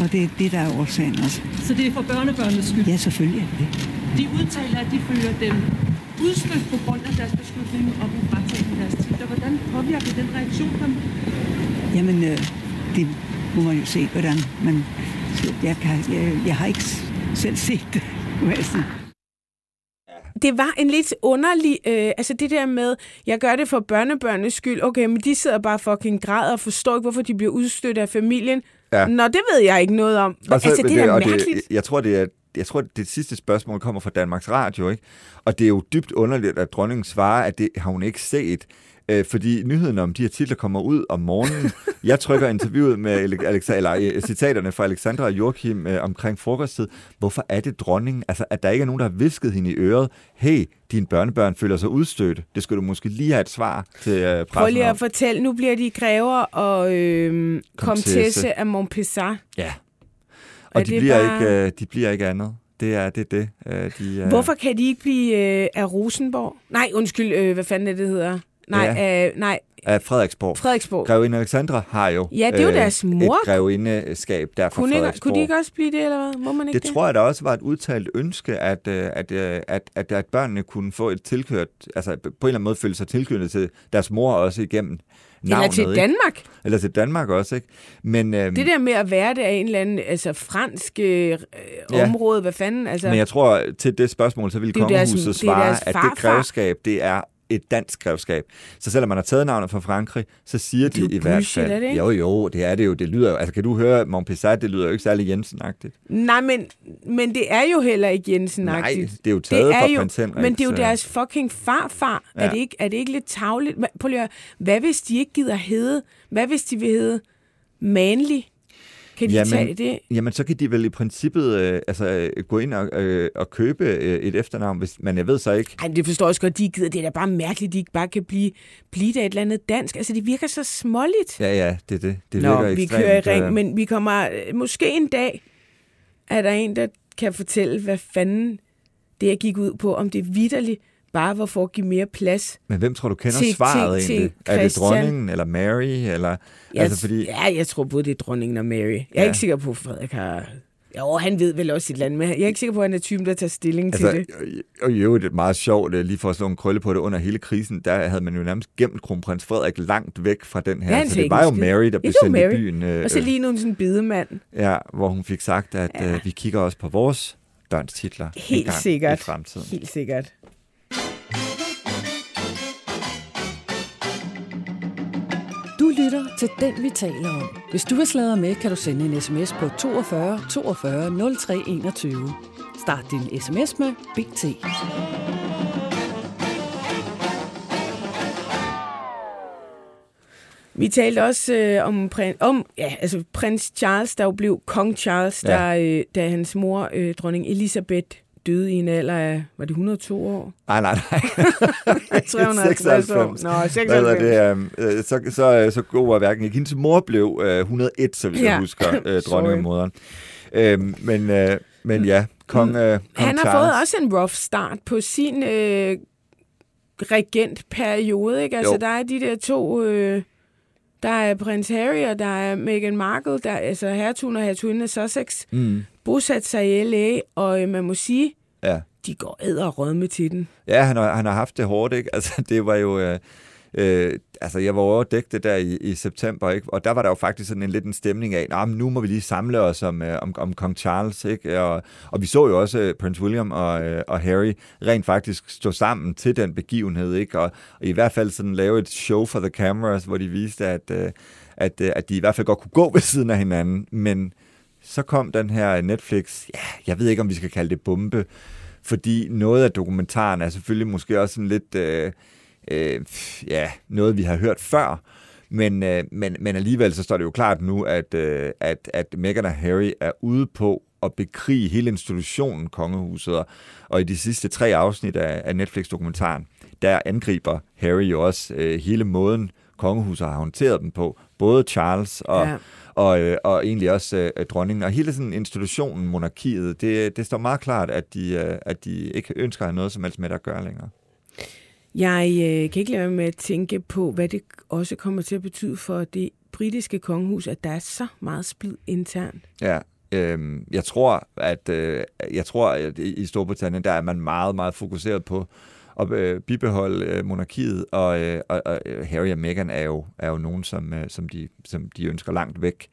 Og det er det, der er årsagen også. Så det er for børnebørnenes skyld? Ja, selvfølgelig er det. De udtaler, at de føler dem udstødt på grund af deres beslutning om at fratage dem deres titler. Hvordan påvirker den reaktion dem? Jamen, øh, det må man jo se, hvordan man... Jeg, kan, jeg, jeg har ikke selv set det, må jeg sige. det var en lidt underlig, øh, altså det der med, jeg gør det for børnebørnenes skyld, okay, men de sidder bare fucking græder og forstår ikke, hvorfor de bliver udstødt af familien. Ja. Nå, det ved jeg ikke noget om. Og så- altså, det er da og mærkeligt. Det, jeg tror, det er jeg tror, det sidste spørgsmål kommer fra Danmarks Radio, ikke? Og det er jo dybt underligt, at dronningen svarer, at det har hun ikke set. Øh, fordi nyheden om de her titler kommer ud om morgenen. Jeg trykker interviewet med Alexa, eller, øh, citaterne fra Alexandra og Joachim øh, omkring frokosttid. Hvorfor er det dronningen? Altså, at der ikke er nogen, der har visket hende i øret. Hey, dine børnebørn føler sig udstødt. Det skulle du måske lige have et svar til øh, pressen Prøv lige at fortælle, nu bliver de grever og øh, Komtesse. komtesse af Montpessar. Ja. Og de bliver, bare- ikke, øh, de bliver ikke andet. Det er det. Det. Øh, de, øh, Hvorfor kan de ikke blive øh, af Rosenborg? Nej, undskyld, øh, hvad fanden er det, det hedder? Nej, Ja. øh, nej, Af Frederiksborg. Frederiksborg. Grevinde Alexandra har jo øh, Ja, det er jo deres mor. et grevindeskab der fra Kunne, ikke, Frederiksborg. kunne de ikke også blive det, eller hvad? Må man ikke det, det? tror jeg da også var et udtalt ønske, at, øh, at, øh, at, at, at børnene kunne få et tilkørt, altså på en eller anden måde føle sig tilknyttet til deres mor også igennem navnet. Eller til ikke? Danmark. Eller til Danmark også, ikke? Men, øhm, Det der med at være det af en eller anden altså fransk øh, Ja. område, hvad fanden? Altså, men jeg tror, til det spørgsmål, så vil Det deres- kongehuset det er svare, deres at det grevskab, det er et dansk grevskab. Så selvom man har taget navnet fra Frankrig, så siger Det er de jo i hvert fald... er det ikke? Jo, jo, det er det jo. Det lyder jo... Altså, kan du høre Montpessat? Det lyder jo ikke særlig Jensen-agtigt. Nej, men, men det er jo heller ikke jensen Nej, det er jo taget fra prins Henrik, Men det er jo så- deres fucking farfar. Ja. Er, det ikke, er det ikke lidt tavligt? Prøv lige at. Hvad hvis de ikke gider hedde? Hvad hvis de vil hedde Manly? Kan de jamen, tage det? Jamen, så kan de vel i princippet øh, altså, øh, gå ind og, øh, og købe øh, et efternavn, hvis, men jeg ved så ikke... Ej, det forstår jeg også godt, de gider. Det er da bare mærkeligt, de ikke bare kan blive, blive der et eller andet dansk. Altså, det virker så småligt. Ja, ja, det er det. Det Nå, virker vi ekstremt, kører i ring, øh, men vi kommer... øh, Måske en dag er der en, der kan fortælle, hvad fanden det jeg gik ud på, om det vidderligt bare var for at give mere plads. Men hvem tror du kender til- svaret til- egentlig? til er det dronningen, eller Mary, eller... Jeg, altså, fordi... Ja, jeg tror både det er dronningen og Mary. Jeg er Ja. ikke sikker på, at Frederik har... Jo, han ved vel også sit land, men jeg er ikke sikker på, at han er typen, der tager stilling Altså, til det. og i øvrigt, det er meget sjovt, øh, lige for at slå en krølle på det, under hele krisen, der havde man jo nærmest gemt kronprins Frederik langt væk fra den her. Ja, så sagde det var jo. Mary, der blev sendt i Mary. byen. øh, Og så lige nu sådan en bedemand. Ja, hvor hun fik sagt, at ja. øh, vi kigger også på vores børns titler Helt sikkert. i fremtiden. Helt sikkert. Du lytter til Den, vi taler om. Hvis du vil sladre med, kan du sende en sms på 42 42 03 21. Start din sms med BT. Vi talte også øh, om, prin, om ja, altså, prins Charles, der jo blev kong Charles, ja. der, øh, da hans mor, øh, dronning Elisabeth, døde i en alder af, var det 102 år? Nej, nej, nej. 350 år. Nå, 96. Hvad hedder det, øh, så, så, så god var hverken ikke. Hendes mor blev øh, 101, så vidt jeg Ja. husker, øh, Sorry. dronningemoderen. Øhm, men, øh, men ja, kong, øh, kong Han har Charles. fået også en rough start på sin øh, regentperiode, ikke? Altså, Jo. der er de der to... Øh, der er prins Harry, og der er Meghan Markle, der er altså hertugen og hertuginden af Sussex, Mm. Bosat sig i L.A., og øh, man må sige, Ja. de går æder og rødme til den. Ja, han har, han har haft det hårdt, ikke? Altså, det var jo... Øh, øh, altså, jeg var over der i, i september, ikke? Og der var der jo faktisk sådan en lidt en stemning af, nah, men nu må vi lige samle os om, øh, om, om kong Charles, ikke? Og, og vi så jo også øh, Prince William og, øh, og Harry rent faktisk stå sammen til den begivenhed, ikke? Og, og i hvert fald sådan lave et show for the cameras, hvor de viste, at, øh, at, øh, at de i hvert fald godt kunne gå ved siden af hinanden, men så kom den her Netflix, ja, jeg ved ikke, om vi skal kalde det bombe, fordi noget af dokumentaren er selvfølgelig måske også sådan lidt, øh, øh, ja, noget vi har hørt før, men, øh, men, men alligevel så står det jo klart nu, at, øh, at, at Meghan og Harry er ude på at bekrige hele institutionen kongehuset, og, og i de sidste tre afsnit af, af Netflix-dokumentaren, der angriber Harry jo også øh, hele måden, kongehuset har håndteret dem på, både Charles og, Ja og, øh, og egentlig også øh, dronningen. Og hele sådan institutionen, monarkiet, det, det står meget klart, at de, øh, at de ikke ønsker at have noget som helst med det at gøre længere. Jeg øh, kan ikke lade være med at tænke på, hvad det også kommer til at betyde for det britiske kongehus, at der er så meget splid internt. Ja, øhm, jeg tror, at øh, jeg tror, at i i Storbritannien, der er man meget, meget fokuseret på at øh, bibeholde øh, monarkiet, og, øh, og, og øh, Harry og Meghan er jo, er jo nogen, som, øh, som, de, som de ønsker langt væk.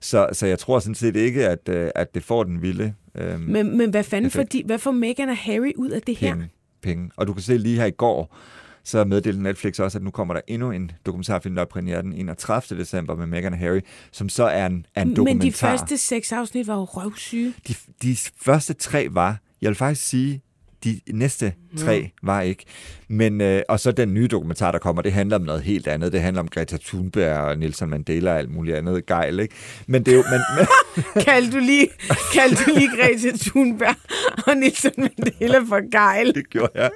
Så, så jeg tror sådan set ikke, at, øh, at det får den vilde øh, Men, men hvad fanden, effekt. fordi, hvad får Meghan og Harry ud af det her? penge, penge. Og du kan se lige her i går, så meddelte Netflix også, at nu kommer der endnu en dokumentarfilm, der er premiere den 31. december med Meghan og Harry, som så er en, er en dokumentar. Men de første seks afsnit var jo røvsyge. De, de første tre var, jeg vil faktisk sige, de næste tre var ikke. Men, øh, og så den nye dokumentar, der kommer, det handler om noget helt andet. Det handler om Greta Thunberg og Nelson Mandela og alt muligt andet gejl, ikke? Men det er jo... Men, men, Kald du lige, kald du lige Greta Thunberg og Nelson Mandela for gejl. det gjorde jeg.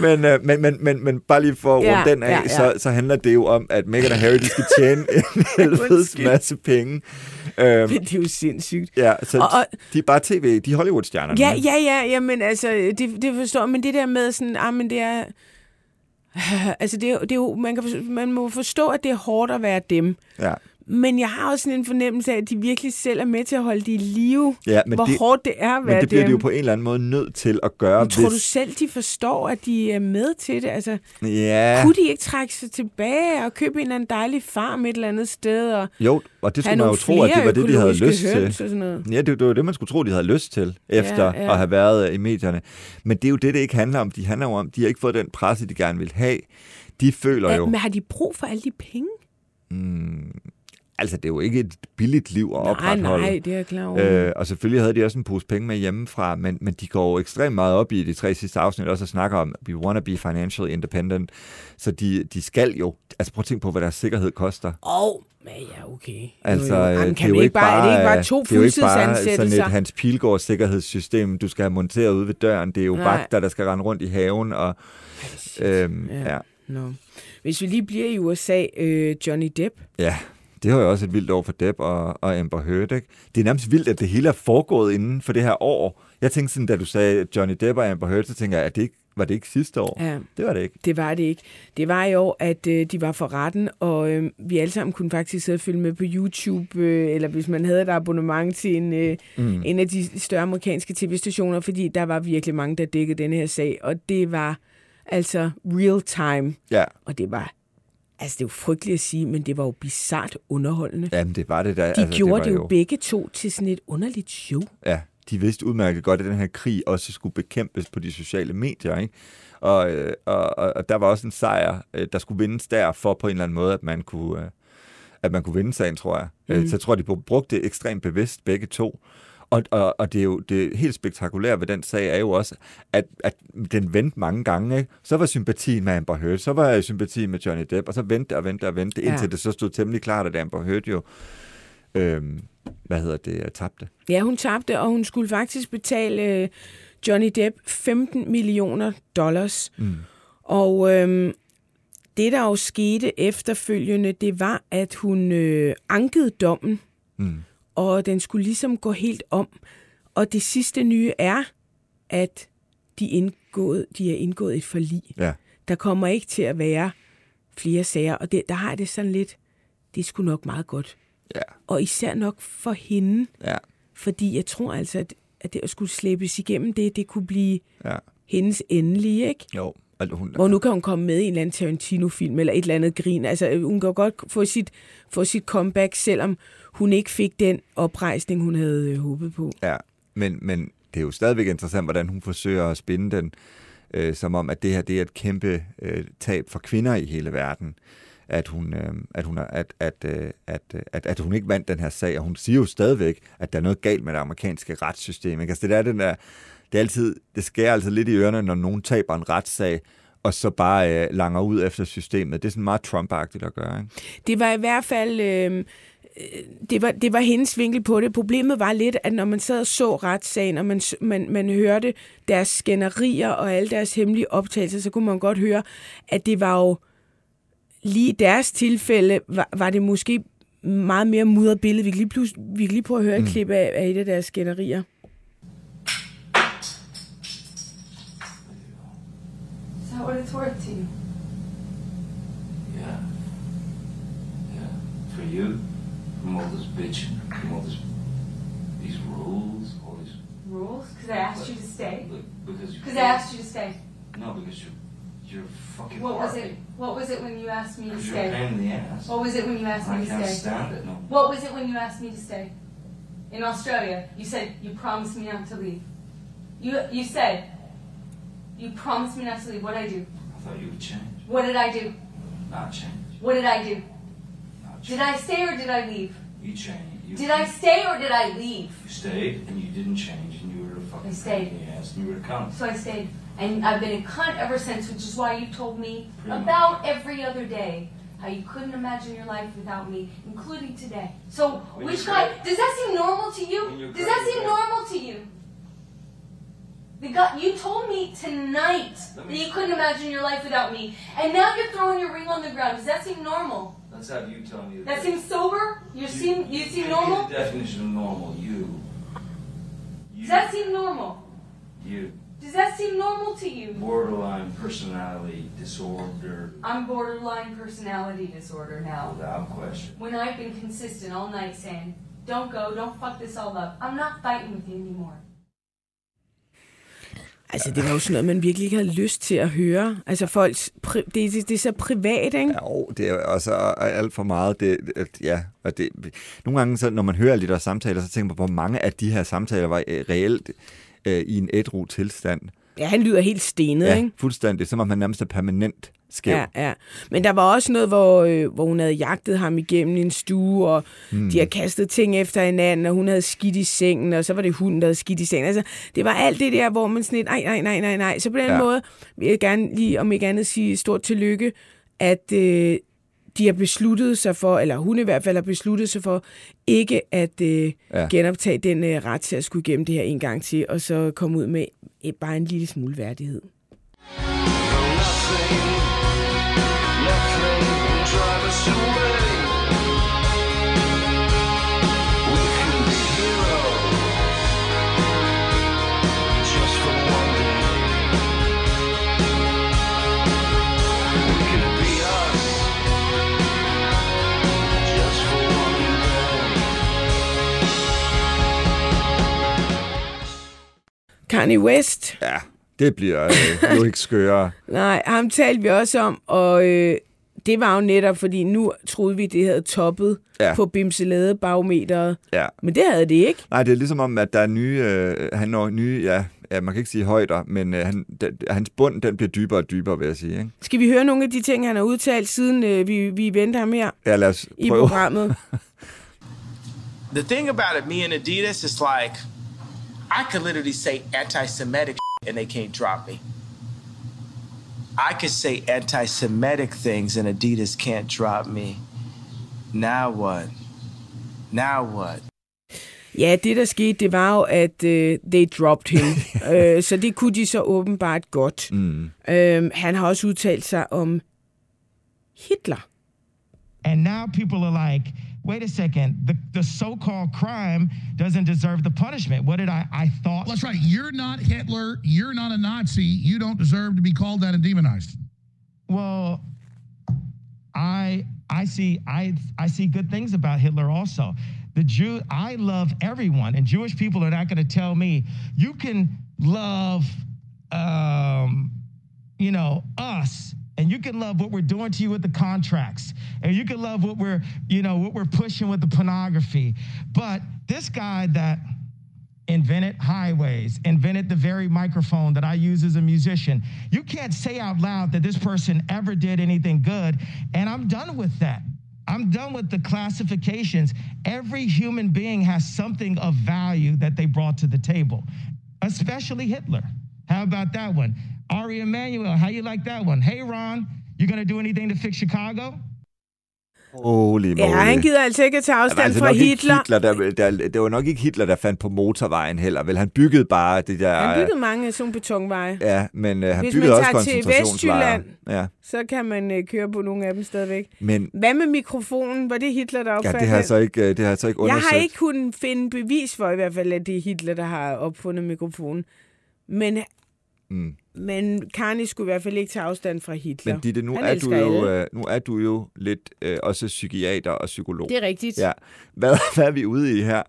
Men, øh, men, men, men, men bare lige for at Ja, runde den af, ja, ja. Så, så handler det jo om, at Meghan og Harry, de skal tjene en helvedes masse penge. Øhm, Men det er jo sindssygt. ja, så Og- og- de er bare tv, de er Hollywood-stjernerne. Ja, ja, ja, ja, men altså, det, det forstår men det der med sådan, ah, men det er, altså det er, det er jo, man, kan, man må forstå, at det er hårdt at være dem. ja. Men jeg har også sådan en fornemmelse af, at de virkelig selv er med til at holde det i live. Ja, men hvor det- hårdt det er at Men det bliver dem. de jo på en eller anden måde nødt til at gøre, Men tror du hvis... selv, de forstår, at de er med til det? Altså, Ja, kunne de ikke trække sig tilbage og købe en eller anden dejlig farm et eller andet sted? Og jo, og det skulle man jo tro, at det var det, de havde lyst til. Og sådan noget. Ja, det, det var det, man skulle tro, de havde lyst til, efter Ja, ja. at have været i medierne. Men det er jo det, det ikke handler om. De handler jo om, de har ikke fået den presse, de gerne vil have. De føler Ja, jo... men har de brug for alle de penge? Mm, altså, det er jo ikke et billigt liv at Nej, opretholde. nej, det er jeg klar over. Øh, og selvfølgelig havde de også en pose penge med hjemmefra, men, men de går jo ekstremt meget op i de tre sidste afsnit, også at snakke om, we want to be financially independent. Så de, de skal jo, altså prøv at tænke på, hvad deres sikkerhed koster. Og, men ja, okay. Altså, jo, jo. øh, Jamen, det kan er jo ikke bare, er det ikke bare to det er bare sådan fuldtidsansættelser? et Hans Pilgaard sikkerhedssystem, du skal have monteret ude ved døren. Det er jo Nej. vagter, der skal rende rundt i haven. Og, øhm, ja. Ja. Nå. Hvis vi lige bliver i USA, øh, Johnny Depp. ja, det var jo også et vildt år for Depp og, og Amber Heard. Ikke? Det er nærmest vildt, at det hele er foregået inden for det her år. Jeg tænkte sådan, da du sagde Johnny Depp og Amber Heard, så tænker jeg, at det ikke, var det ikke sidste år? Ja. Det var det ikke. Det var det ikke. Det var i år, at øh, de var for retten, og øh, vi alle sammen kunne faktisk sidde og følge med på YouTube, øh, eller hvis man havde et abonnement til en, øh, Mm. mm. en af de større amerikanske tv-stationer, fordi der var virkelig mange, der dækkede denne her sag, og det var altså real time, Ja. og det var, altså det er jo frygteligt at sige, men det var jo bizart underholdende. Jamen, det var det der. De altså, gjorde var det, jo begge to til sådan et underligt show. Ja, de vidste udmærket godt, at den her krig også skulle bekæmpes på de sociale medier, ikke? Og, øh, og, og, der var også en sejr, øh, der skulle vindes der, for på en eller anden måde, at man kunne, øh, at man kunne vinde sagen, tror jeg. Mm. Så jeg tror, de brugte det ekstremt bevidst, begge to. Og, og, og det er jo det helt spektakulære ved den sag er jo også, at, at den vendte mange gange. Ikke? Så var sympatien med Amber Heard, så var sympatien med Johnny Depp, og så vendte og vendte og vendte, indtil Ja. det så stod temmelig klart, at Amber Heard jo, øhm, hvad hedder det, tabte. Ja, hun tabte, og hun skulle faktisk betale øh, Johnny Depp 15 millioner dollars. Mm. Og øhm, det, der jo skete efterfølgende, det var, at hun øh, ankede dommen, Mm. Og den skulle ligesom gå helt om. Og det sidste nye er, at de, indgået, de er indgået et forlig. Ja. Der kommer ikke til at være flere sager, og det, der har det sådan lidt, det sgu nok meget godt. Ja. Og især nok for hende, Ja. fordi jeg tror altså, at, at det at skulle slæbes igennem det, det kunne blive Ja. hendes endelige, ikke? Jo. Altså, hun, Hvor nu kan hun komme med i en eller anden Tarantino-film, eller et eller andet grin. Altså, øh, hun kan godt få sit, få sit comeback, selvom hun ikke fik den oprejsning, hun havde øh, håbet på. Ja, men, men det er jo stadigvæk interessant, hvordan hun forsøger at spinde den, øh, som om, at det her det er et kæmpe øh, tab for kvinder i hele verden. At hun, øh, at, hun er, at, at, øh, at, øh, at, at hun ikke vandt den her sag, og hun siger jo stadigvæk, at der er noget galt med det amerikanske retssystem. Ikke? Altså det er den der, det er altid, det skærer altså lidt i ørerne, når nogen taber en retssag, og så bare øh, langer ud efter systemet. Det er sådan meget Trump-agtigt at gøre. Ikke? Det var i hvert fald... Øh, det var, det var hendes vinkel på det. Problemet var lidt, at når man sad og så retssagen, og man, man, man hørte deres skænderier og alle deres hemmelige optagelser, så kunne man godt høre, at det var jo lige i deres tilfælde, var, var det måske meget mere mudret billede. Vi kan lige, plus, vi kan lige prøve at høre et Mm. klip af, af et af deres skænderier. What it's worth to you? Yeah. Yeah. For you, from all this bitching, from all this, these rules, all these. Rules? Because I asked you to stay? Look, because. Because I asked you to stay. No, because you're, you're fucking. What was it? What was it when you asked me to Because you're stay? pain in the ass. What was it when you asked I me to stay? I can't stay? stand it, no. What was it when you asked me to stay? In Australia, you said you promised me not to leave. You you said you promised me not to leave. What did I do? I thought you would change. What did I do? Not change. What did I do? Not change. Did I stay or did I leave? You changed. You, Did I stay or did I leave? You stayed and you didn't change and you were a fucking I stayed. ass and you were a cunt. So I stayed. And I've been a cunt ever since, which is why you told me Pretty much. about every other day how you couldn't imagine your life without me, including today. So, When which guy, does that seem normal to you? Does that seem normal to you? The guy, you told me tonight Let that you couldn't imagine your life without me, and now you're throwing your ring on the ground. Does that seem normal? Let's have you tell me. That that seems sober? You seem, you seem Give me normal? The definition of normal. You. Does that seem normal? You. Does that seem normal to you? Borderline personality disorder. I'm borderline personality disorder now. Without question. When I've been consistent all night saying, don't go, don't fuck this all up. I'm not fighting with you anymore. Altså, det var jo sådan noget, man virkelig ikke havde lyst til at høre. Altså, folks, det, det, det er så privat, ikke? Jo, det er også alt for meget. Det, ja, og det, nogle gange, så, når man hører de der samtaler, så tænker man, hvor mange af de her samtaler var øh, reelt øh, i en ædru tilstand. Ja, han lyder helt stenet, Ja, ikke? fuldstændig. Som om han nærmest er permanent skæv. Ja, ja. Men der var også noget, hvor, øh, hvor hun havde jagtet ham igennem en stue, og mm. de har kastet ting efter hinanden, og hun havde skidt i sengen, og så var det hunden, der havde skidt i sengen. Altså, det var alt det der, hvor man sådan lidt, nej, nej, nej, nej, nej. Så på den Ja. måde vil jeg gerne lige, om ikke andet, sige stort tillykke, at øh, de har besluttet sig for, eller hun i hvert fald har besluttet sig for, ikke at øh, Ja. genoptage den øh, ret til at skulle igennem det her en gang til, og så komme ud med øh, bare en lille smule værdighed. Kanye West, Ja, det bliver øh, jo ikke skøre. Nej, ham talte vi også om, og øh, det var jo netop, fordi nu troede vi, det havde toppet Ja. på bimselade barometeret. Ja. Men det havde det ikke. Nej, det er ligesom om, at der er nye, øh, han når nye, ja, ja, man kan ikke sige højder, men øh, han, den, hans bund, den bliver dybere og dybere, vil jeg sige. Ikke? Skal vi høre nogle af de ting, han har udtalt, siden øh, vi, vi venter ham her Ja, lad os i prøve. programmet? The thing about it, me and Adidas, is like I could literally say anti-Semitic and they can't drop me. I could say anti-Semitic things and Adidas can't drop me. Now what? Now what? Ja, det der skete, det var jo, at øh, they dropped him. øh, så det kunne de så åbenbart godt. Mm. Øh, han har også udtalt sig om Hitler. And now people are like, wait a second, the, the so called crime doesn't deserve the punishment. What did I, I thought? That's right. You're not Hitler. You're not a Nazi. You don't deserve to be called that and demonized. Well, I I see I I see good things about Hitler also. The Jew I love everyone, and Jewish people are not going to tell me you can love, um, you know, us, and you can love what we're doing to you with the contracts, and you can love what we're you know what we're pushing with the pornography, but this guy that invented highways, invented the very microphone that I use as a musician. You can't say out loud that this person ever did anything good, and I'm done with that. I'm done with the classifications. Every human being has something of value that they brought to the table, especially Hitler. How about that one? Ari Emanuel, how you like that one? Hey, Ron, you gonna do anything to fix Chicago? Holy moly. Ja, han gider altså ikke at tage afstand altså fra Hitler. Hitler der, der, det var nok ikke Hitler, der fandt på motorvejen heller, vel? Han byggede bare det der... Han byggede mange af sådan betonveje. Ja, men øh, han Hvis byggede man også tager til. Vestjylland, Ja, så kan man øh, køre på nogle af dem stadigvæk. men Hvad med mikrofonen? Var det Hitler, der ja, opfandt det har jeg så ikke, øh, det har jeg så ikke Jeg undersøgt. har ikke kunnet finde bevis for i hvert fald, at det er Hitler, der har opfundet mikrofonen. Men, Mm. Men Kanye skulle i hvert fald ikke tage afstand fra Hitler. Men Ditte, nu Han er, du jo, alle. øh, nu er du jo lidt øh, også psykiater og psykolog. Det er rigtigt. Ja. Hvad, hvad er vi ude i her?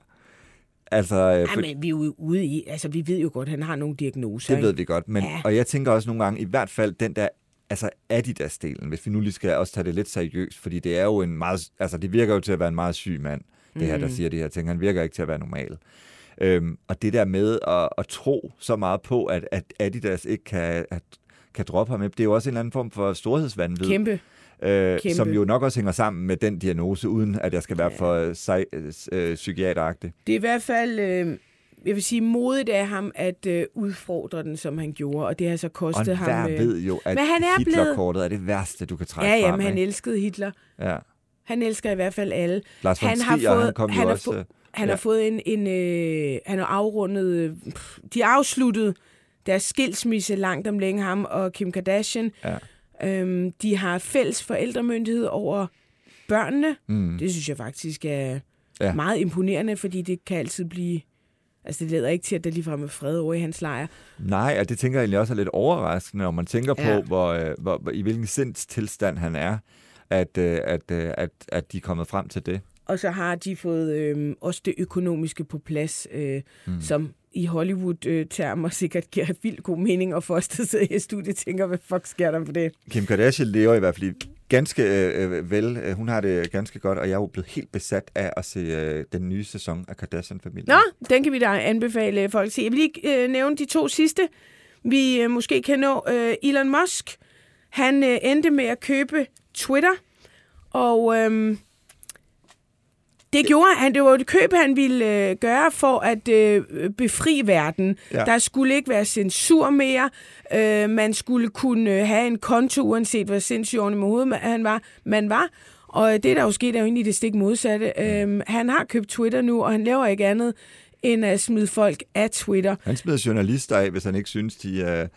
Altså, øh, Ej, for, men vi er jo ude i, altså vi ved jo godt, at han har nogle diagnoser. det ved ikke? vi godt. Men, Ja. Og jeg tænker også nogle gange, i hvert fald den der altså Adidas-delen, hvis vi nu lige skal også tage det lidt seriøst, fordi det er jo en meget, altså det virker jo til at være en meget syg mand, det her, der Mhm. siger de her ting. Han virker ikke til at være normal. Øhm, og det der med at, at tro så meget på, at, at Adidas ikke kan, at, kan droppe ham, det er jo også en eller anden form for storhedsvandvid. Kæmpe. Øh, Kæmpe. som jo nok også hænger sammen med den diagnose, uden at jeg skal være for øh, sej, øh, psykiateragtig. Det er i hvert fald, øh, jeg vil sige, modigt af ham at øh, udfordre den, som han gjorde, og det har så kostet Og ham... hver øh, ved jo, at Men han er blevet... Hitlerkortet er det værste, du kan trække Ja, ja, frem. men han elskede Hitler. Ja. Han elsker i hvert fald alle. Lars von han har Trier, fået, han kom jo han har, også, få, øh, han ja. har fået en, en øh, han har afrundet, øh, de har afsluttet deres skilsmisse langt om længe, ham og Kim Kardashian. Ja. Øhm, de har fælles forældremyndighed over børnene. Mm. Det synes jeg faktisk er Ja. ja. meget imponerende, fordi det kan altid blive... Altså, det leder ikke til, at der ligefrem er fred over i hans lejr. Nej, og det tænker jeg egentlig også er lidt overraskende, når man tænker Ja. på, hvor, øh, hvor, hvor, i hvilken sindstilstand han er, at, øh, at, øh, at, at de er kommet frem til det. Og så har de fået øh, også det økonomiske på plads, øh, Mm. som i Hollywood-termer sikkert giver vildt god mening, og for os, der sidder i studiet, tænker, hvad fuck sker der for det? Kim Kardashian lever i hvert fald ganske øh, øh, vel. Øh, Hun har det ganske godt, og jeg er jo blevet helt besat af at se øh, den nye sæson af Kardashian-familien. Nå, den kan vi da anbefale folk at se. Jeg vil lige øh, nævne de to sidste. Vi øh, måske kan nå øh, Elon Musk. Han øh, endte med at købe Twitter, og øhm, det gjorde han. Det var et køb, han ville øh, gøre for at øh, befri verden. Ja. Der skulle ikke være censur mere. Øh, man skulle kunne øh, have en konto, uanset hvor sindssygt ordentlig med hovedet han var, man var. Og det, der jo skete, er jo egentlig det stik modsatte. Øh, han har købt Twitter nu, og han laver ikke andet end at smide folk af Twitter. Han smider journalister af, hvis han ikke synes, de, uh,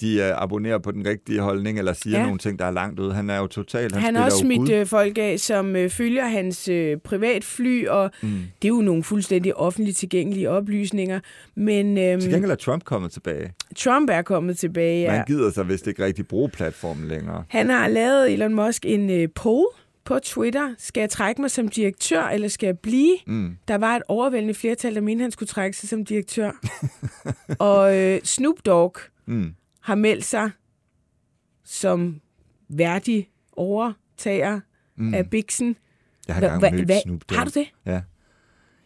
de uh, abonnerer på den rigtige holdning, eller siger Ja. nogle ting, der er langt ude. Han er jo totalt... Han, har også smidt øh, folk af, som øh, følger hans øh, privatfly, og Mm. det er jo nogle fuldstændig offentligt tilgængelige oplysninger. Men øhm, Til gengæld er Trump kommet tilbage. Trump er kommet tilbage. Ja. Ja. Man gider sig vist ikke rigtig bruge platformen længere. Han har lavet Elon Musk en øh, poll på Twitter. Skal jeg trække mig som direktør, eller skal jeg blive? Mm. Der var et overvældende flertal, der mente, han skulle trække sig som direktør. og øh, Snoop Dogg Mm. Har meldt sig som værdig overtager Mm. af Bixen. Jeg har engang mødt Snoop Dogg. Har du det? Ja.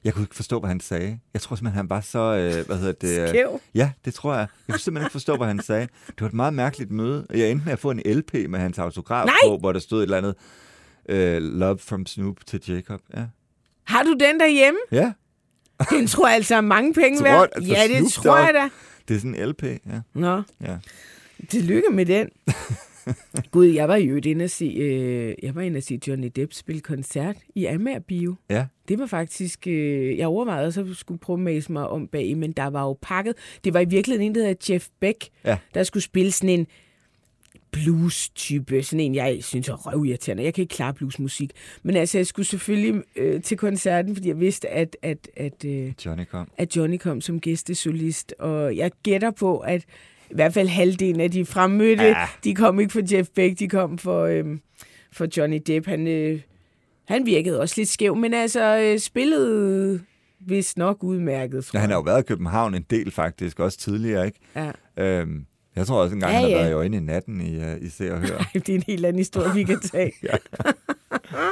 Jeg kunne ikke forstå, hvad han sagde. Jeg tror simpelthen, han var så... Øh, hvad hedder det? øh, Skæv. Ja, det tror jeg. Jeg kunne simpelthen ikke forstå, hvad han sagde. Det var et meget mærkeligt møde. Jeg endte med at få en LP med hans autograf Nej! på, hvor der stod et eller andet øh, Love from Snoop til Jacob. Ja. Har du den derhjemme? Ja. Den tror jeg altså er mange penge værd. Ja, det Snoop tror jeg Dogg. da. Det er sådan en LP, ja. Nå, ja. tillykke med den. Gud, jeg var jo inde at se, øh, jeg var inde at se Johnny Depp spille koncert i Amager Bio. Ja. Det var faktisk, øh, jeg overvejede også at skulle prøve at mase mig om bag, men der var jo pakket. Det var i virkeligheden en, der hedder Jeff Beck, Ja. der skulle spille sådan en blues-type, sådan en, jeg synes er røvirriterende. Jeg kan ikke klare bluesmusik. Men altså, jeg skulle selvfølgelig øh, til koncerten, fordi jeg vidste, at, at, at, øh, Johnny kom. at Johnny kom som gæstesolist. Og jeg gætter på, at i hvert fald halvdelen af de fremmødte, Ja. de kom ikke for Jeff Beck, de kom for, øh, for Johnny Depp. Han, øh, han virkede også lidt skæv, men altså øh, spillede vist nok udmærket, tror Ja, han har jo været i København en del faktisk, også tidligere, ikke? Ja. Øhm, jeg tror også engang, Ja, han har ja. været i øjne i natten i, uh, i Se og Hør. det er en helt anden historie, vi kan tage. ja.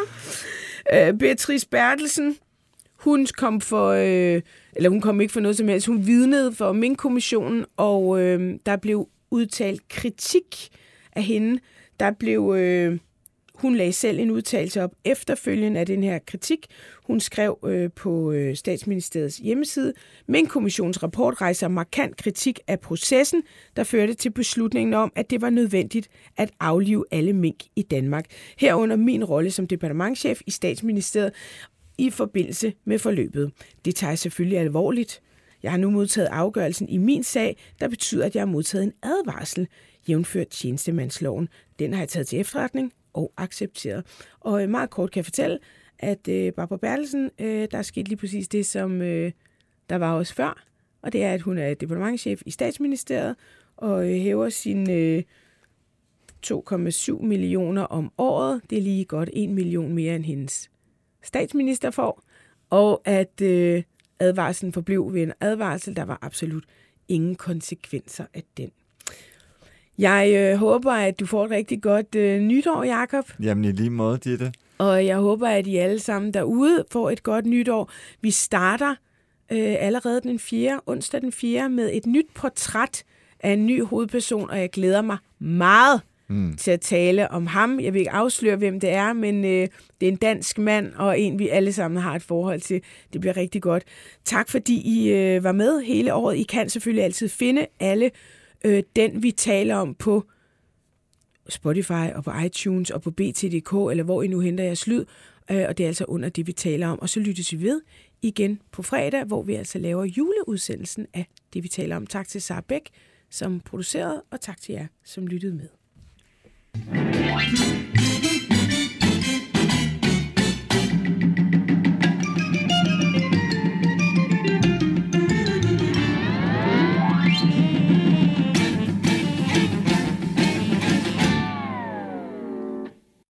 Øh, Beatrice Bertelsen, hun kom for, øh, eller hun kom ikke for noget som helst, hun vidnede for Mink-kommissionen, og øh, der blev udtalt kritik af hende. Der blev, øh, hun lagde selv en udtalelse op efterfølgende af den her kritik. Hun skrev øh, på øh, statsministeriets hjemmeside, men kommissionens rapport rejser markant kritik af processen, der førte til beslutningen om, at det var nødvendigt at aflive alle mink i Danmark. Herunder min rolle som departementchef i statsministeriet i forbindelse med forløbet. Det tager jeg selvfølgelig alvorligt. Jeg har nu modtaget afgørelsen i min sag, der betyder, at jeg har modtaget en advarsel, jævnført tjenestemandsloven. Den har jeg taget til efterretning og accepteret. Og øh, meget kort kan jeg fortælle, at øh, Barbara Bertelsen, øh, der er sket lige præcis det, som øh, der var også før, og det er, at hun er departementchef i statsministeriet og øh, hæver sin øh, 2,7 millioner om året. Det er lige godt 1 million mere end hendes statsminister får, og at øh, advarslen forblev ved en advarsel. Der var absolut ingen konsekvenser af den. Jeg øh, håber, at du får et rigtig godt øh, nytår, Jakob. Jamen i lige måde, Ditte. Og jeg håber, at I alle sammen derude får et godt nytår. Vi starter øh, allerede den 4. onsdag den 4. med et nyt portræt af en ny hovedperson, og jeg glæder mig meget mm. til at tale om ham. Jeg vil ikke afsløre, hvem det er, men øh, det er en dansk mand, og en, vi alle sammen har et forhold til. Det bliver rigtig godt. Tak, fordi I øh, var med hele året. I kan selvfølgelig altid finde alle øh, den, vi taler om på Spotify og på iTunes og på BT.dk, eller hvor I nu henter jeres lyd. Øh, og det er altså under det, vi taler om. Og så lyttes vi ved igen på fredag, hvor vi altså laver juleudsendelsen af det, vi taler om. Tak til Sara Bæk, som producerede, og tak til jer, som lyttede med.